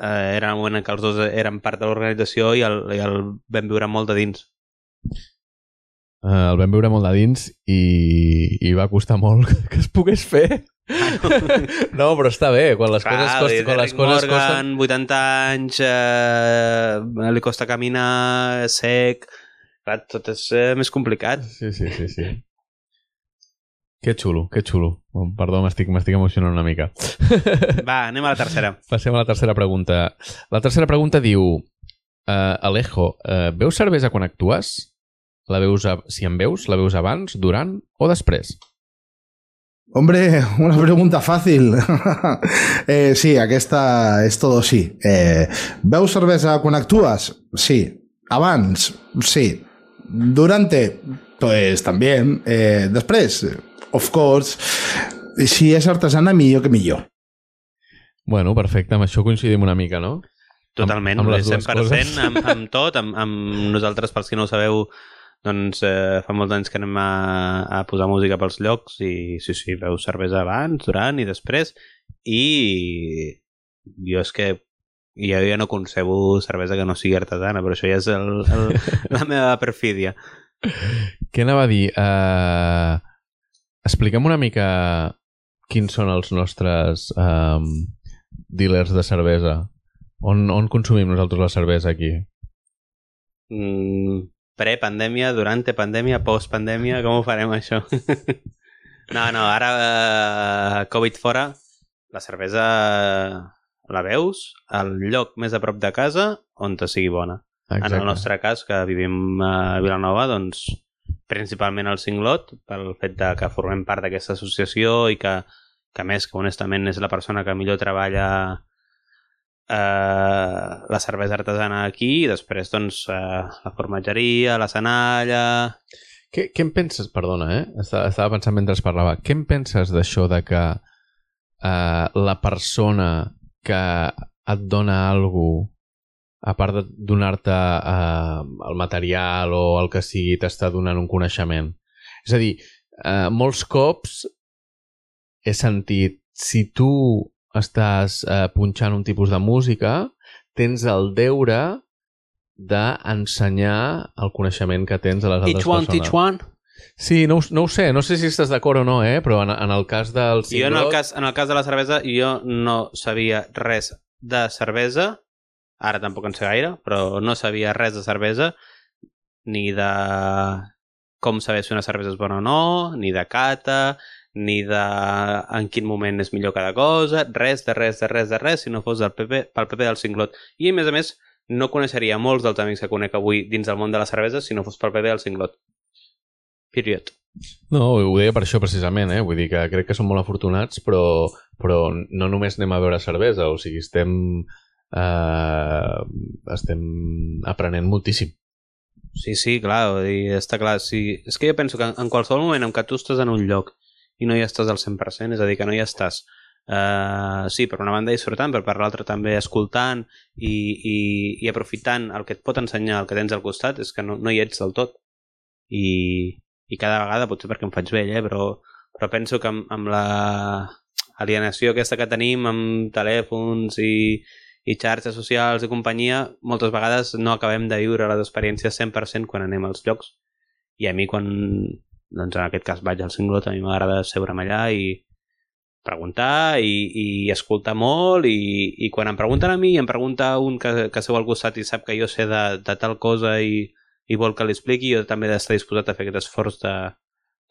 eh, era el moment en què els dos eren part de l'organització i, el, i el vam viure molt de dins. Uh, el vam veure molt de dins i, i va costar molt que es pogués fer. no, però està bé, quan les Clar, coses costen... Quan les coses Morgan, costen... 80 anys, eh, li costa caminar, sec... Clar, tot és eh, més complicat. Sí, sí, sí, sí. Que xulo, que xulo. Oh, perdó, m'estic emocionant una mica. Va, anem a la tercera. Passem a la tercera pregunta. La tercera pregunta diu uh, Alejo, uh, veus cervesa quan actues? La veus a... Si en veus, la veus abans, durant o després? Hombre, una pregunta fàcil. eh, sí, aquesta és todo sí. Eh, veus cervesa quan actues? Sí. Abans? Sí. Durante? Pues también. Eh, després? Of course. Si és artesana, millor que millor. Bueno, perfecte. Amb això coincidim una mica, no? Totalment, Amb- amb les dues 100% coses. amb, amb tot, amb, amb nosaltres, pels que no ho sabeu, doncs eh, fa molts anys que anem a, a posar música pels llocs i sí, sí, veu cervesa abans, durant i després i jo és que jo ja no concebo cervesa que no sigui artesana, però això ja és el, el, la meva perfídia. Què anava a dir? Uh, expliquem una mica quins són els nostres um, dealers de cervesa. On, on consumim nosaltres la cervesa aquí? Mm, Pre-pandèmia, durante pandèmia, post-pandèmia, com ho farem això? no, no, ara eh, Covid fora, la cervesa la veus al lloc més a prop de casa on te sigui bona. En el nostre cas, que vivim a Vilanova, doncs principalment el Cinglot, pel fet de que formem part d'aquesta associació i que, que a més, que honestament és la persona que millor treballa eh, la cervesa artesana aquí i després doncs eh, la formatgeria, la senalla... Què, què en penses? Perdona, eh? Estava, estava pensant mentre parlava. Què en penses d'això de que uh, la persona que et dona alguna a part de donar-te uh, el material o el que sigui, t'està donant un coneixement? És a dir, uh, molts cops he sentit si tu estàs uh, punxant un tipus de música, tens el deure d'ensenyar el coneixement que tens a les altres Each one, persones. teach one. Sí, no, ho- no ho sé, no sé si estàs d'acord o no, eh? però en, en el cas del Jo en el, cas, en el cas de la cervesa jo no sabia res de cervesa, ara tampoc en sé gaire, però no sabia res de cervesa, ni de com saber si una cervesa és bona o no, ni de cata, ni de en quin moment és millor cada cosa, res de res de res de res, si no fos del PP, pel PP del Cinglot. I a més a més, no coneixeria molts dels amics que conec avui dins del món de la cervesa si no fos pel PP del Cinglot. Period. No, ho deia per això precisament, eh? Vull dir que crec que som molt afortunats, però, però no només anem a veure cervesa, o sigui, estem, eh, estem aprenent moltíssim. Sí, sí, clar, dir, està clar. Sí. És que jo penso que en qualsevol moment en què tu estàs en un lloc i no hi estàs al 100%, és a dir, que no hi estàs Uh, sí, per una banda disfrutant, però per l'altra també escoltant i, i, i aprofitant el que et pot ensenyar el que tens al costat, és que no, no hi ets del tot. I, i cada vegada, potser perquè em faig vell, eh, però, però penso que amb, amb la alienació aquesta que tenim amb telèfons i, i xarxes socials i companyia, moltes vegades no acabem de viure les experiències 100% quan anem als llocs. I a mi quan, doncs en aquest cas vaig al Cinglot, a mi m'agrada seure'm allà i preguntar i, i escoltar molt i, i quan em pregunten a mi i em pregunta un que, que seu al costat i sap que jo sé de, de tal cosa i, i vol que li expliqui, jo també he d'estar disposat a fer aquest esforç de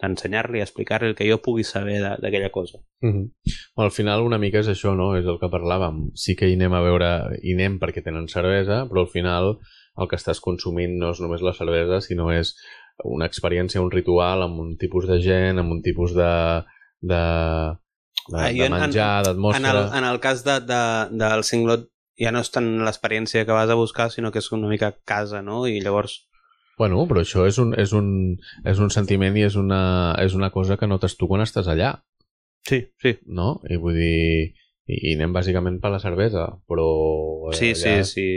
d'ensenyar-li, explicar-li el que jo pugui saber d'aquella cosa. Mm -hmm. Al final una mica és això, no? És el que parlàvem. Sí que hi anem a veure, hi anem perquè tenen cervesa, però al final el que estàs consumint no és només la cervesa, sinó és una experiència, un ritual amb un tipus de gent, amb un tipus de, de, de, Ah, de en- menjar, En d'atmosfera... el, en el cas de, de, del cinglot ja no és tant l'experiència que vas a buscar, sinó que és una mica casa, no? I llavors Bueno, però això és un, és un, és un sentiment i és una, és una cosa que notes tu quan estàs allà, Sí, sí. no? I vull dir... i, i anem bàsicament per la cervesa, però... eh, Sí, sí, allà, sí.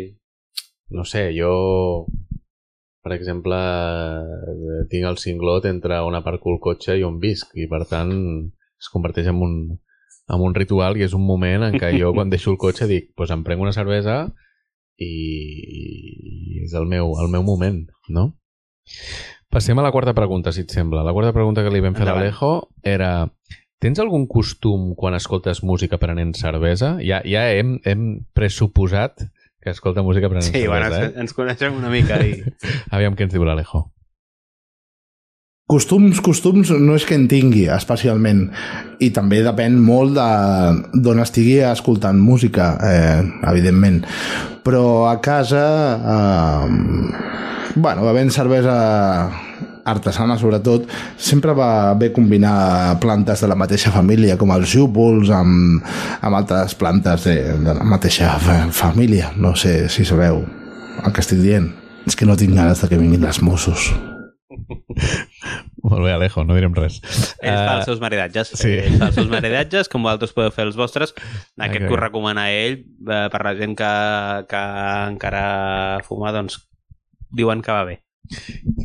No sé, jo, per exemple, eh, tinc el cinglot entre on aparco el cotxe i on visc, i per tant es converteix en un, en un ritual i és un moment en què jo quan deixo el cotxe dic, doncs pues em prenc una cervesa i, i és el meu, el meu moment, no? Passem a la quarta pregunta, si et sembla. La quarta pregunta que li vam fer a l'Alejo era tens algun costum quan escoltes música prenent cervesa? Ja, ja hem, hem pressuposat que escolta música prenent Sí, bueno, cervesa, ens, coneixem una mica i... eh? Aviam què ens diu l'Alejo. Costums, costums no és que en tingui especialment. I també depèn molt de d'on estigui escoltant música eh, evidentment. Però a casa eh, bueno, bevent cervesa artesana sobretot sempre va bé combinar plantes de la mateixa família com els júpols amb, amb altres plantes de, de la mateixa fa- família. No sé si sabeu el que estic dient. És que no tinc ganes de que vinguin els Mossos Molt bé, Alejo, no direm res. Ell fa Eh, els seus maridatges. sí. Ell fa els seus maridatges, com vosaltres podeu fer els vostres. Aquest Ok. que us recomana ell, eh, per la gent que, que encara fuma, doncs diuen que va bé.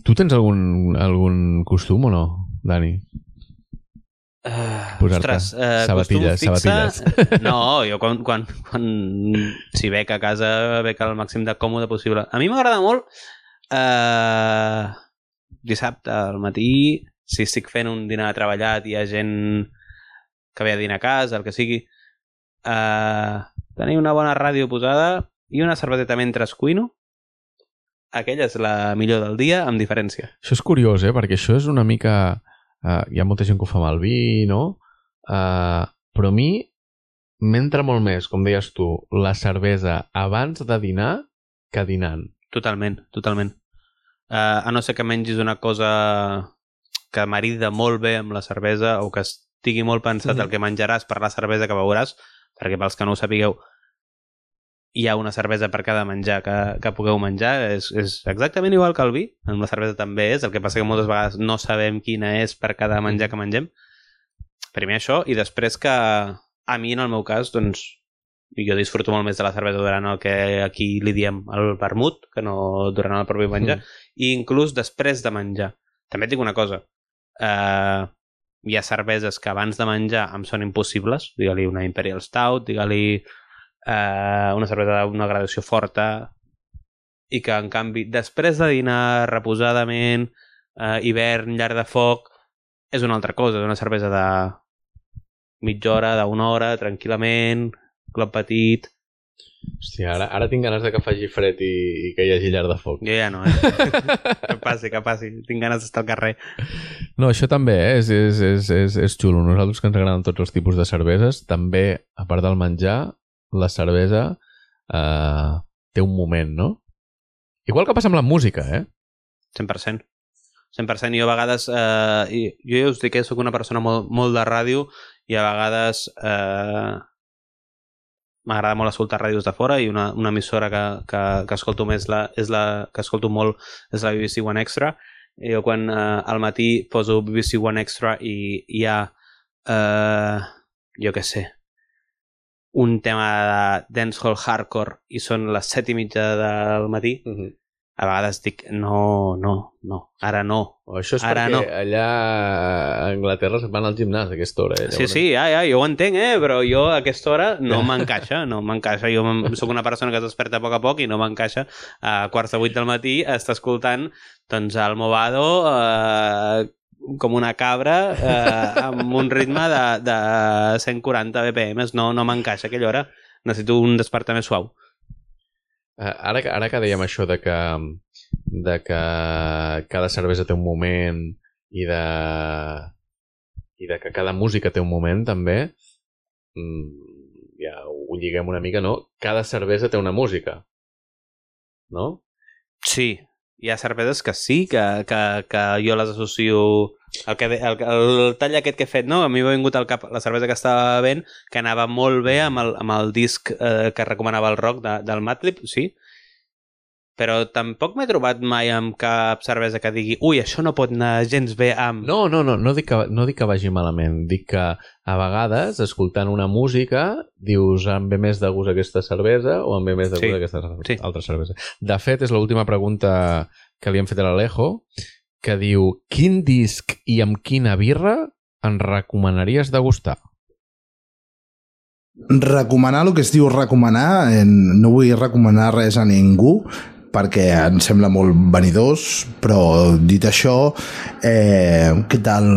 Tu tens algun, algun costum o no, Dani? Uh, ostres, uh, sabatilles, sabatilles. No, jo quan, quan, quan si bec a casa bec el màxim de còmode possible. A mi m'agrada molt uh, dissabte al matí, si estic fent un dinar treballat i hi ha gent que ve a dinar a casa, el que sigui, uh, tenir una bona ràdio posada i una cerveseta mentre cuino, aquella és la millor del dia, amb diferència. Això és curiós, eh? Perquè això és una mica... Uh, hi ha molta gent que ho fa el vi, no? Uh, però a mi m'entra molt més, com deies tu, la cervesa abans de dinar que dinant. Totalment, totalment. Uh, a no ser que mengis una cosa que marida molt bé amb la cervesa o que estigui molt pensat Mhm. el que menjaràs per la cervesa que beuràs, perquè pels que no ho sapigueu, hi ha una cervesa per cada menjar que, que pugueu menjar. És, és exactament igual que el vi, amb la cervesa també és, el que passa que moltes vegades no sabem quina és per cada menjar que mengem. Primer això, i després que a mi, en el meu cas, doncs, jo disfruto molt més de la cervesa durant el que aquí li diem el vermut, que no durant el propi menjar, Mm. i inclús després de menjar. També et dic una cosa, uh, hi ha cerveses que abans de menjar em són impossibles, digue-li una Imperial Stout, digue-li uh, una cervesa d'una gradació forta, i que, en canvi, després de dinar reposadament, uh, hivern, llar de foc, és una altra cosa, és una cervesa de mitja hora, d'una hora, tranquil·lament, club petit, Hòstia, ara, ara tinc ganes de que faci fred i, i que hi hagi llar de foc. Jo ja no, eh? que passi, que passi. Tinc ganes d'estar al carrer. No, això també eh? és, és, és, és, és xulo. Nosaltres que ens agraden tots els tipus de cerveses, també, a part del menjar, la cervesa eh, té un moment, no? Igual que passa amb la música, eh? 100%. 100%. Jo a vegades... Eh, i jo ja us dic que sóc una persona molt, molt de ràdio i a vegades eh, m'agrada molt escoltar ràdios de fora i una, una emissora que, que, que escolto més la, és la, que escolto molt és la BBC One Extra i jo quan eh, al matí poso BBC One Extra i hi ha eh, jo què sé un tema de dancehall hardcore i són les set i mitja del matí Uh -huh. A vegades dic no, no, no, ara no O això és Ara perquè no. allà a Anglaterra se'n van al gimnàs a aquesta hora. Eh? Sí, sí, ja, ja, jo ho entenc, eh? però jo a aquesta hora no m'encaixa, no m'encaixa. Jo sóc una persona que es desperta a poc a poc i no m'encaixa a quarts de vuit del matí estar escoltant doncs, el Movado eh, com una cabra eh, amb un ritme de, de 140 BPM. No, no m'encaixa aquella hora. Necessito un despertar més suau. Eh, Ara, ara que dèiem això de que, de que cada cervesa té un moment i de, i de que cada música té un moment també, mm, ja ho lliguem una mica, no? Cada cervesa té una música, no? Sí, hi ha cerveses que sí, que, que, que jo les associo... El, que, el, el tall aquest que he fet, no? A mi m'ha vingut al cap la cervesa que estava bevent, que anava molt bé amb el, amb el disc eh, que recomanava el rock de, del Madlib, sí. Però tampoc m'he trobat mai amb cap cervesa que digui ui, això no pot anar gens bé amb... No, no, no, no dic, que, no dic que vagi malament. Dic que a vegades, escoltant una música, dius em ve més de gust aquesta cervesa o em ve més de Sí, gust aquesta sí. altra cervesa. De fet, és l'última pregunta que li hem fet a l'Alejo, que diu quin disc i amb quina birra en recomanaries degustar? recomanar el que es diu recomanar eh, no vull recomanar res a ningú perquè em sembla molt vanidós però dit això eh, què tal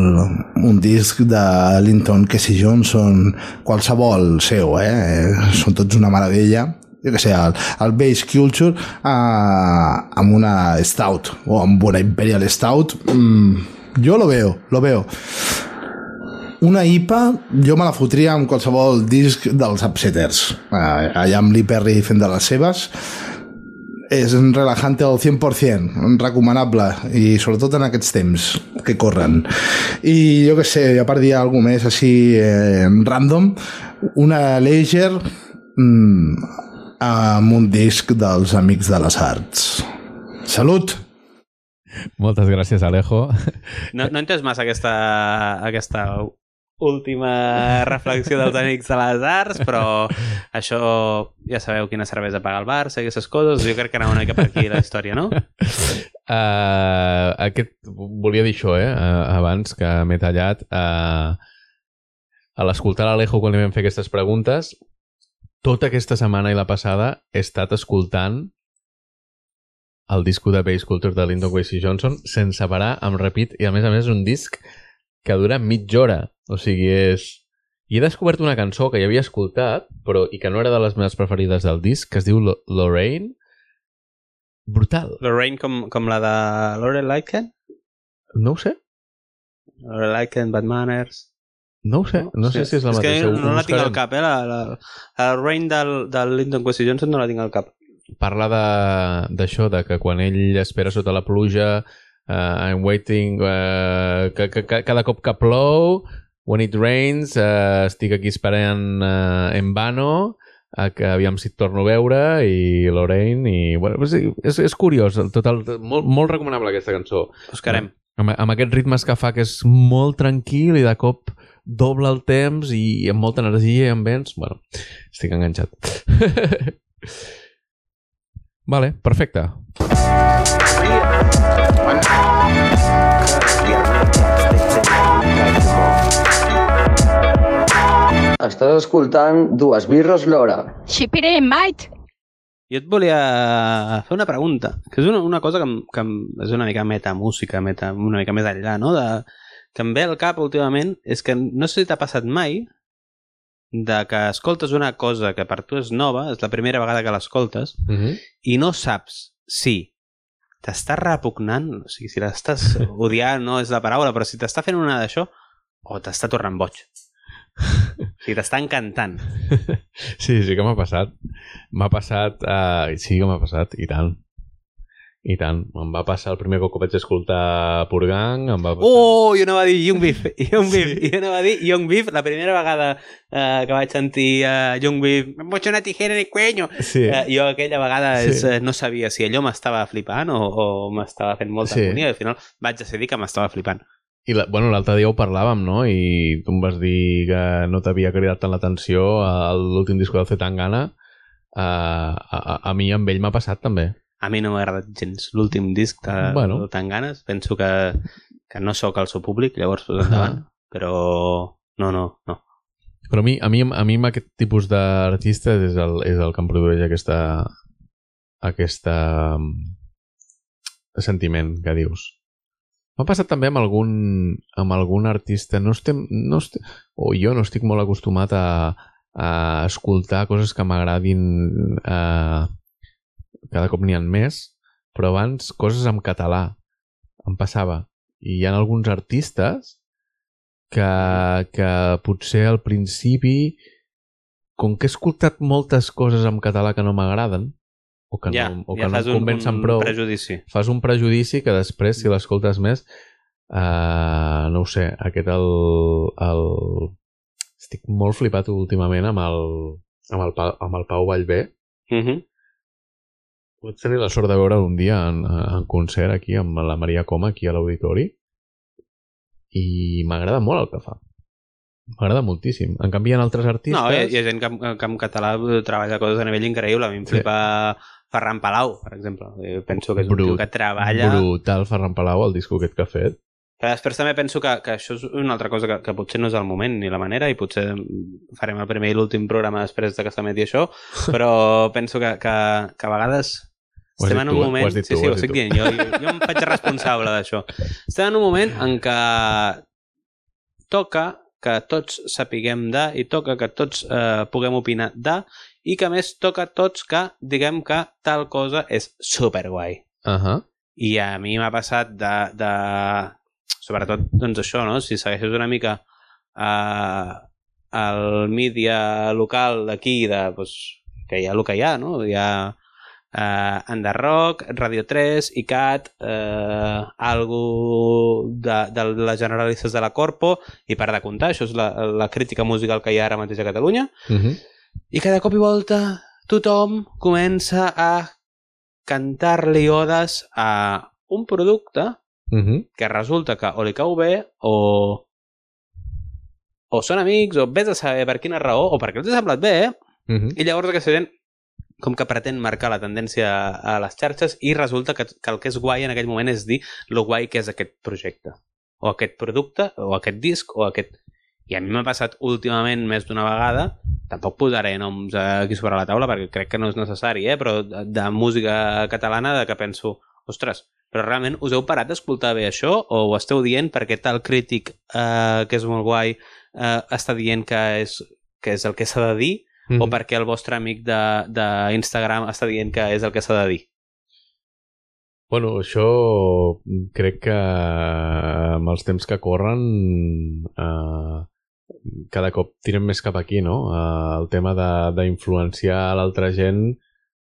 un disc de Linton Casey Johnson qualsevol seu eh? eh, són tots una meravella jo que sé, el, el Base Culture eh, amb una Stout o amb una Imperial Stout mm, jo lo veo, lo veo una IPA, jo me la fotria amb qualsevol disc dels Upsetters. Uh, allà amb Lee Perry fent de les seves. És un relajante al 100%, recomanable, i sobretot en aquests temps que corren. I jo que sé, ja per dir alguna més així eh, random, una Leisure mm, amb un disc dels Amics de les Arts. Salut! Moltes gràcies, Alejo. No, no he entès massa aquesta, aquesta última reflexió dels amics de les arts, però això ja sabeu quina cervesa paga el Barça i aquestes coses, jo crec que anava una mica per aquí la història, no? Uh, aquest, volia dir això, eh, uh, abans que m'he tallat. Uh, a l'escoltar l'Alejo quan li vam fer aquestes preguntes, tota aquesta setmana i la passada he estat escoltant el disco de Bass Culture de Lyndon Quincy Johnson sense parar, amb repeat, i a més a més és un disc que dura mitja hora. O sigui, és... I he descobert una cançó que ja havia escoltat, però i que no era de les meves preferides del disc, que es diu Lo- Lorraine. Brutal. Lorraine com, com la de Laurel Lightken? No ho sé. Laurel Lightken, Bad Manners... No ho sé. No sé si és la és mateixa. que Ho no la tinc al cap, eh? La, la, la Lorraine del, del Lyndon Quincy Johnson no la tinc al cap. Parla d'això, de, de que quan ell espera sota la pluja, uh, I'm waiting, uh, que, que, que, cada cop que plou, when it rains, uh, estic aquí esperant uh, en vano, a que aviam si et torno a veure, i Lorraine, i... Bueno, és, és, és curiós, total, molt, molt recomanable aquesta cançó. Buscarem. Amb, amb aquests ritmes que fa, que és molt tranquil i de cop doble el temps i, i amb molta energia i amb vents. Bueno, estic enganxat. vale, perfecte. Estàs escoltant dues birres l'hora. Xipiré, mate. Jo et volia fer una pregunta, que és una, una cosa que, que és una mica metamúsica, meta, una mica més enllà, no? De, que em ve al cap últimament és que no sé si t'ha passat mai de que escoltes una cosa que per tu és nova, és la primera vegada que l'escoltes, Mm -hmm. i no saps si t'està repugnant, o sigui, si l'estàs odiant no és la paraula, però si t'està fent una d'això, o t'està tornant boig. O sigui, t'està encantant. Sí, sí que m'ha passat. M'ha passat... Uh, sí que m'ha passat, i tant. I tant. Em va passar el primer cop que vaig escoltar Purgang, em va passar... Oh, jo no va dir Young Beef. Young Beef. Sí. Jo no va dir Young Beef. La primera vegada eh, que vaig sentir uh, Young Beef, me pots una tijera en el cuello. Sí. Eh, jo aquella vegada Sí. és, eh, no sabia si allò m'estava flipant o, o m'estava fent molta Sí. agonia. Al final vaig decidir que m'estava flipant. I la, bueno, l'altre dia ho parlàvem, no? I tu em vas dir que no t'havia cridat tant l'atenció a l'últim disco del Zetangana. Uh, a, a, a mi amb ell m'ha passat també. A mi no m'ha agradat gens l'últim disc de, Bueno. de Tan Ganes. Penso que, que no sóc el seu públic, llavors pues, endavant. Però no, no, no. Però a mi, a mi, a mi amb aquest tipus d'artistes és, el, és el que em produeix aquesta aquesta mm, sentiment que dius. M'ha passat també amb algun, amb algun artista, no estem, no estem, o jo no estic molt acostumat a, a escoltar coses que m'agradin eh, cada cop n'hi ha més, però abans coses en català em passava. I hi ha alguns artistes que, que potser al principi, com que he escoltat moltes coses en català que no m'agraden, o que ja, no, o ja que no em un, convencen un prou, prejudici. fas un prejudici que després, si l'escoltes més, uh, no ho sé, aquest el, el... Estic molt flipat últimament amb el, amb el, amb el Pau Vallvé. Uh -huh. Vaig tenir la sort de veure un dia en, en concert aquí amb la Maria Coma aquí a l'auditori i m'agrada molt el que fa. M'agrada moltíssim. En canvi, hi ha altres artistes... No, hi ha, hi ha gent que, que en català treballa coses a nivell increïble. A mi em Sí. flipa Ferran Palau, per exemple. Jo penso que és un Brut- tio que treballa... Brutal Ferran Palau, el disco aquest que ha fet. Però després també penso que, que això és una altra cosa que, que potser no és el moment ni la manera i potser farem el primer i l'últim programa després de que s'emeti això, però penso que, que, que a vegades estem en un tu, eh? moment... Dit sí, tu, sí, ho estic dient. Jo, jo, jo em faig responsable d'això. Estem en un moment en què toca que tots sapiguem de i toca que tots eh, puguem opinar de i que més toca tots que diguem que tal cosa és superguai. Uh -huh. I a mi m'ha passat de, de... Sobretot, doncs això, no? Si segueixes una mica eh, el mídia local d'aquí, de, doncs, que hi ha el que hi ha, no? Hi ha eh, Rock, Radio 3, ICAT, eh, algo de, de les generalistes de la Corpo, i per de comptar, això és la, la crítica musical que hi ha ara mateix a Catalunya, Uh -huh. i cada cop i volta tothom comença a cantar-li odes a un producte Uh -huh. que resulta que o li cau bé o o són amics o vés a saber per quina raó o perquè els ha semblat bé eh? Uh -huh. i llavors aquesta gent com que pretén marcar la tendència a les xarxes i resulta que, que el que és guai en aquell moment és dir lo guai que és aquest projecte o aquest producte o aquest disc o aquest... I a mi m'ha passat últimament més d'una vegada tampoc posaré noms aquí sobre la taula perquè crec que no és necessari, eh? però de, música catalana de que penso ostres, però realment us heu parat d'escoltar bé això o ho esteu dient perquè tal crític eh, que és molt guai eh, està dient que és, que és el que s'ha de dir -huh. o perquè el vostre amic d'Instagram està dient que és el que s'ha de dir. Bueno, això crec que amb els temps que corren eh, cada cop tirem més cap aquí, no? Eh, el tema d'influenciar l'altra gent.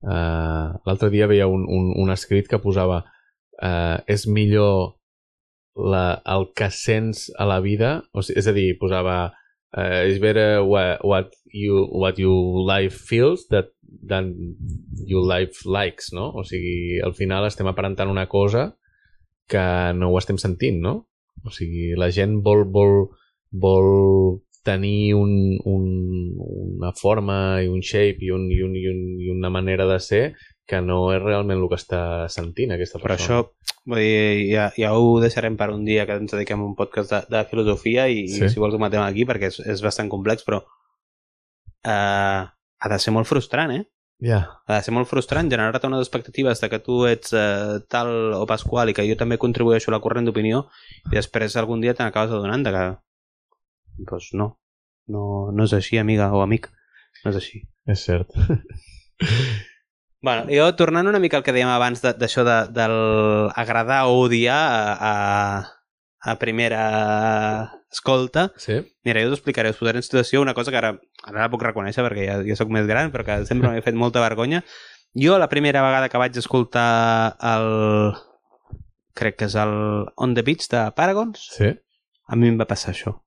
Eh, L'altre dia veia un, un, un escrit que posava eh, és millor la, el que sents a la vida, o sigui, és a dir, posava uh, is better what, what you what you life feels that, than you life likes, no? O sigui, al final estem aparentant una cosa que no ho estem sentint, no? O sigui, la gent vol, vol, vol tenir un, un, una forma i un shape i, un, i, un, i, un, i una manera de ser que no és realment el que està sentint aquesta Però persona. això, vull dir, ja, ja ho deixarem per un dia que ens dediquem a un podcast de, de filosofia i, Sí. i si vols ho matem aquí perquè és, és bastant complex, però eh, ha de ser molt frustrant, eh? Ja, ha de ser molt frustrant generar-te unes expectatives de que tu ets eh, tal o pasqual i que jo també contribueixo a la corrent d'opinió i després algun dia te n'acabes adonant de que doncs no, no, no és així amiga o amic no és així és cert. Bueno, jo tornant una mica al que dèiem abans de- d'això de, del agradar o odiar a, a, a primera escolta Sí? Mira, jo t'ho explicaré, us posaré en situació una cosa que ara, ara la puc reconèixer perquè ja, ja sóc més gran, però que sempre m'ha fet molta vergonya. Jo la primera vegada que vaig escoltar el... crec que és el On the Beach de Paragons, Sí? a mi em va passar això.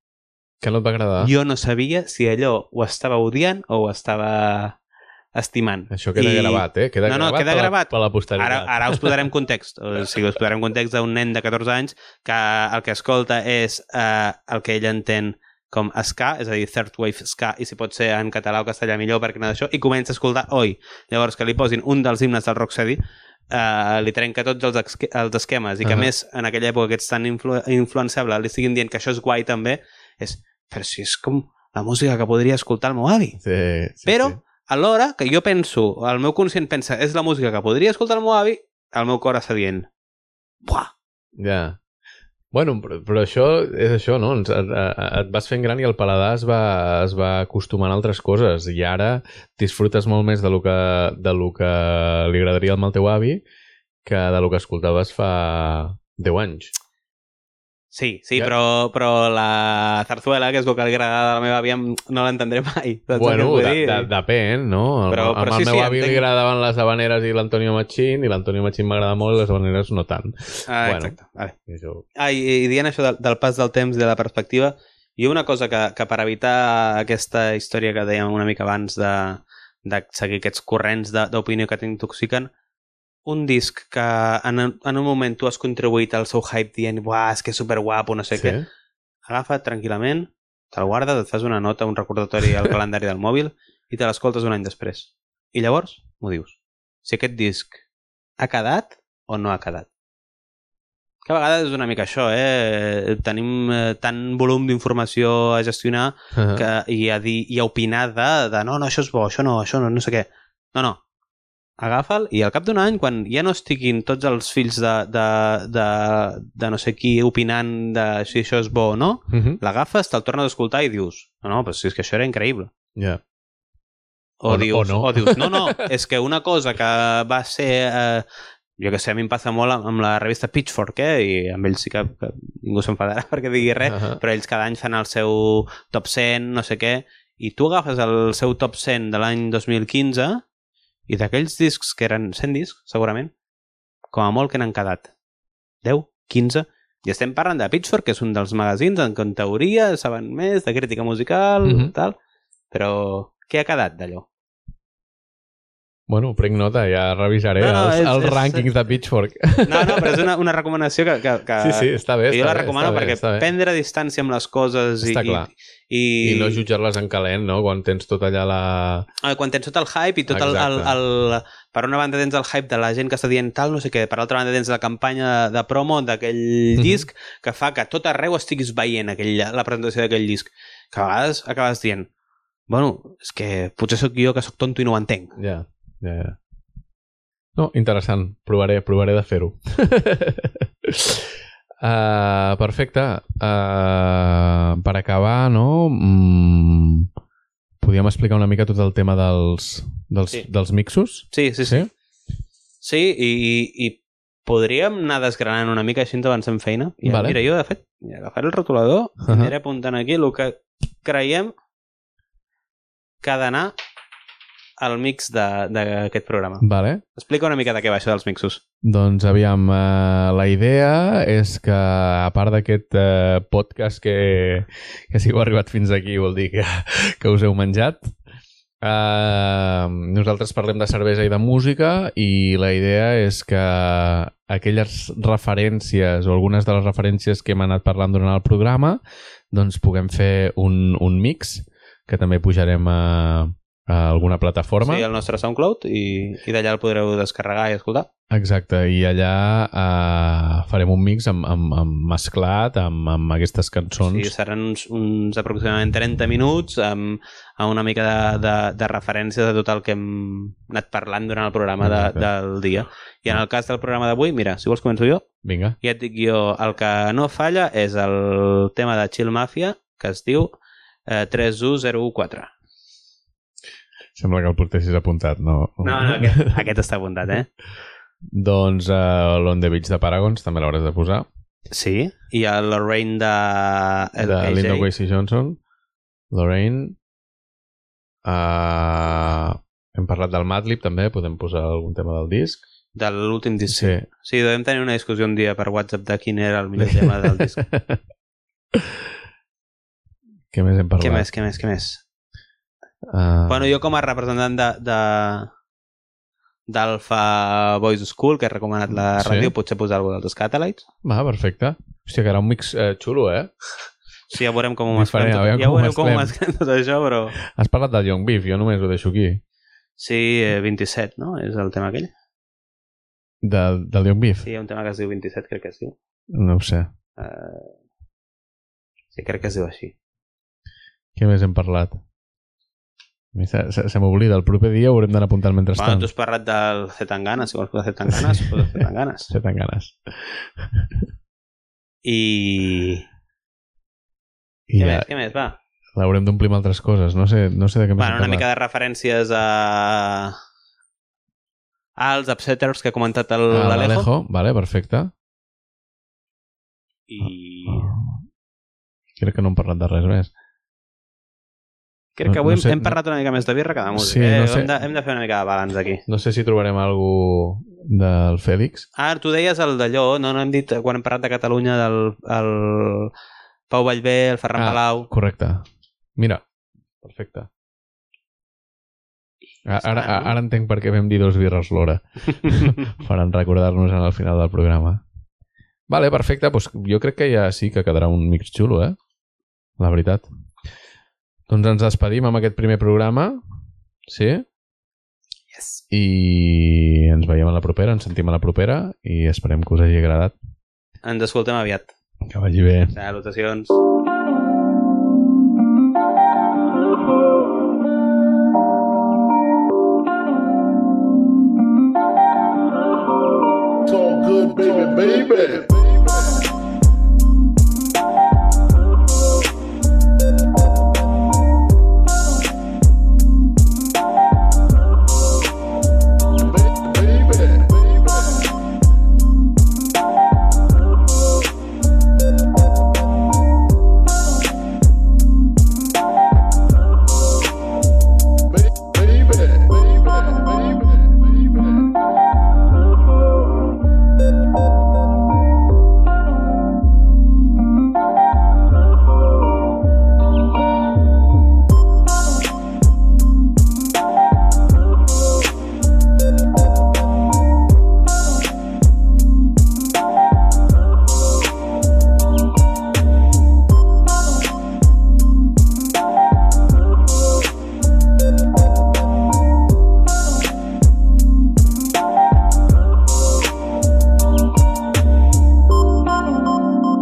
Que no et va agradar? Jo no sabia si allò ho estava odiant o ho estava estimant. Això queda I- gravat, eh? Queda No, no, gravat queda per la- gravat. Per la posteritat. Ara, ara us posarem context. O sigui, us posarem context d'un nen de 14 anys que el que escolta és eh, el que ell entén com ska, és a dir, third wave ska, i si pot ser en català o castellà millor perquè no d'això, i comença a escoltar oi. Llavors, que li posin un dels himnes del Rocksteady, eh, li trenca tots els, esque- els esquemes, i que Ahà. a més, en aquella època que ets tan influ influenciable, li estiguin dient que això és guai també, és, però si és com la música que podria escoltar el meu avi. Sí, sí, Però, sí. Alhora, que jo penso, el meu conscient pensa, és la música que podria escoltar el meu avi, el meu cor està dient, buah, Ja. Bueno, però, però això és això, no? Et, et vas fent gran i el paladar es va, es va acostumant a altres coses i ara disfrutes molt més de lo que, de lo que li agradaria al teu avi que de lo que escoltaves fa 10 anys. Sí, sí, Ja. però, però la zarzuela, que és el que li agrada a la meva àvia, no l'entendré mai. Saps bueno, de, de, depèn, no? Però- amb però el sí, meu sí, avi li entenc. agradaven les habaneres i l'Antonio Machín i l'Antonio Machín m'agrada molt i les habaneres no tant. Ah, bueno. exacte. Vale. Això... Ah, i, i dient això del, del pas del temps i de la perspectiva, i una cosa que, que per evitar aquesta història que dèiem una mica abans de, de seguir aquests corrents de- d'opinió que t'intoxiquen, un disc que en, en un moment tu has contribuït al seu hype dient uah, és que és superguapo, no sé Sí? què, agafa't tranquil·lament, te'l guardes, et fas una nota, un recordatori al calendari del mòbil i te l'escoltes un any després. I llavors m'ho dius. Si aquest disc ha quedat o no ha quedat. Que a vegades és una mica això, eh? Tenim eh, tant volum d'informació a gestionar Uh -huh. que, i, a dir, i a opinar de, de no, no, això és bo, això no, això no, no sé què. No, no. Agafa'l i al cap d'un any, quan ja no estiguin tots els fills de, de, de, de no sé qui opinant de si això és bo o no, Uh -huh. l'agafes, te'l tornes a escoltar i dius no, no, però si és que això era increïble. Ja. O, O no- dius, o no. o dius, no, no, és que una cosa que va ser... Eh, jo que sé, a mi em passa molt amb, amb la revista Pitchfork, eh? i amb ells sí que, que ningú s'enfadarà perquè digui res, Uh -huh. però ells cada any fan el seu top 100, no sé què, i tu agafes el seu top 100 de l'any 2015 i d'aquells discs que eren 100 discs, segurament, com a molt que n'han quedat 10, 15, i estem parlant de Pitchfork, que és un dels magazins en què en teoria saben més de crítica musical, Mhm. tal, però què ha quedat d'allò? Bueno, prenc nota, ja revisaré No, no, els, és- els és- rànquings de Pitchfork. No, no, però és una, una recomanació que, que, que Sí, sí, està bé. que jo està la recomano està bé, perquè està bé. prendre distància amb les coses i, Està clar. i, I no jutjar-les en calent, no? Quan tens tot allà la... Ah, quan tens tot el hype i tot el, el, el... Per una banda tens el hype de la gent que està dient tal, no sé què, per altra banda tens la campanya de, promo d'aquell Mhm. disc que fa que tot arreu estiguis veient aquell, la presentació d'aquell disc. Que a vegades acabes dient bueno, és que potser sóc jo que sóc tonto i no ho entenc. Ja, ja, ja. No, interessant. Provaré, provaré de fer-ho. uh, perfecte. Uh, per acabar, no? Mm, podríem explicar una mica tot el tema dels, dels, Sí. dels mixos? Sí, sí, sí. Sí, i, i, i podríem anar desgranant una mica així avancem feina. I, Vale. Mira, jo, de fet, agafaré el rotulador uh. -huh. i aniré apuntant aquí el que creiem que ha d'anar al mix de- d'aquest programa. Vale. Explica una mica de què va això dels mixos. Doncs aviam, eh, la idea és que a part d'aquest eh, podcast que, que si heu arribat fins aquí vol dir que, que us heu menjat, eh, nosaltres parlem de cervesa i de música i la idea és que aquelles referències o algunes de les referències que hem anat parlant durant el programa doncs puguem fer un, un mix que també pujarem a, a alguna plataforma. Sí, al nostre SoundCloud i, i d'allà el podreu descarregar i escoltar. Exacte, i allà uh, farem un mix amb, amb, amb mesclat amb, amb aquestes cançons. Sí, seran uns, uns aproximadament 30 minuts amb, amb una mica de, de, de referència de tot el que hem anat parlant durant el programa de, Exacte. del dia. I en el cas del programa d'avui, mira, si vols començo jo, Vinga. ja et dic jo, el que no falla és el tema de Chill Mafia, que es diu eh, 3104. Sembla que el portessis apuntat, no? No, no, aquest, aquest està apuntat, eh? Doncs uh, l'On the Beach de Paragons també l'hauràs de posar. Sí, i el Lorraine de... de LKJ. Linda Quincy Johnson. Lorraine. Uh, hem parlat del Madlib també, podem posar algun tema del disc. de l'últim disc. Sí. Sí, devem tenir una discussió un dia per WhatsApp de quin era el millor tema del disc. Què més hem parlat? Què més, què més, què més? Uh, Bueno, jo com a representant de, de d'Alpha Boys School, que he recomanat la Sí. ràdio, potser posar alguna dels Scatalites. Va, perfecte. Hòstia, que era un mix eh, xulo, eh? Sí, ja veurem com ho mesclem tot. Ja veurem com ho mesclem. tot això, però... Has parlat del Young Beef, jo només ho deixo aquí. Sí, eh, 27, no? És el tema aquell? Del, del Young Beef? Sí, hi ha un tema que es diu 27, crec que es diu. No ho sé. Uh... Sí, crec que es diu així. Què més hem parlat? Se, se, se m'oblida, el proper dia ho haurem d'anar apuntant Bueno, mentrestant. tu has parlat del Zetangana, si vols posar Zetangana, posa Zetangana. Ganes. I... I Què ja més, què més, va? l'haurem d'omplir amb altres coses. No sé, no sé de què més Bueno, hem una mica de referències a... als upsetters que ha comentat el Ah, l'Alejo. l'Alejo, vale, perfecte. I Crec que no hem parlat de res més. Crec que no- avui no sé, hem parlat una mica més de birra que de música. Sí, eh? no sé. hem, de, hem de fer una mica de balanç aquí. No sé si trobarem algú del Fèlix. Ah, tu deies el d'allò, no, no hem dit quan hem parlat de Catalunya del el Pau Vallvé, el Ferran Ah. Palau... Correcte. Mira, perfecte. Ara, a- ara entenc per què vam dir dos birres l'hora. Faran recordar-nos en el final del programa. Vale, perfecte. Doncs jo crec que ja sí que quedarà un mix xulo, eh? La veritat. Doncs ens despedim amb aquest primer programa. Sí? Yes. I ens veiem a la propera, ens sentim a la propera i esperem que us hagi agradat. Ens escoltem aviat. Que vagi bé. Salutacions. It's all good, baby, baby.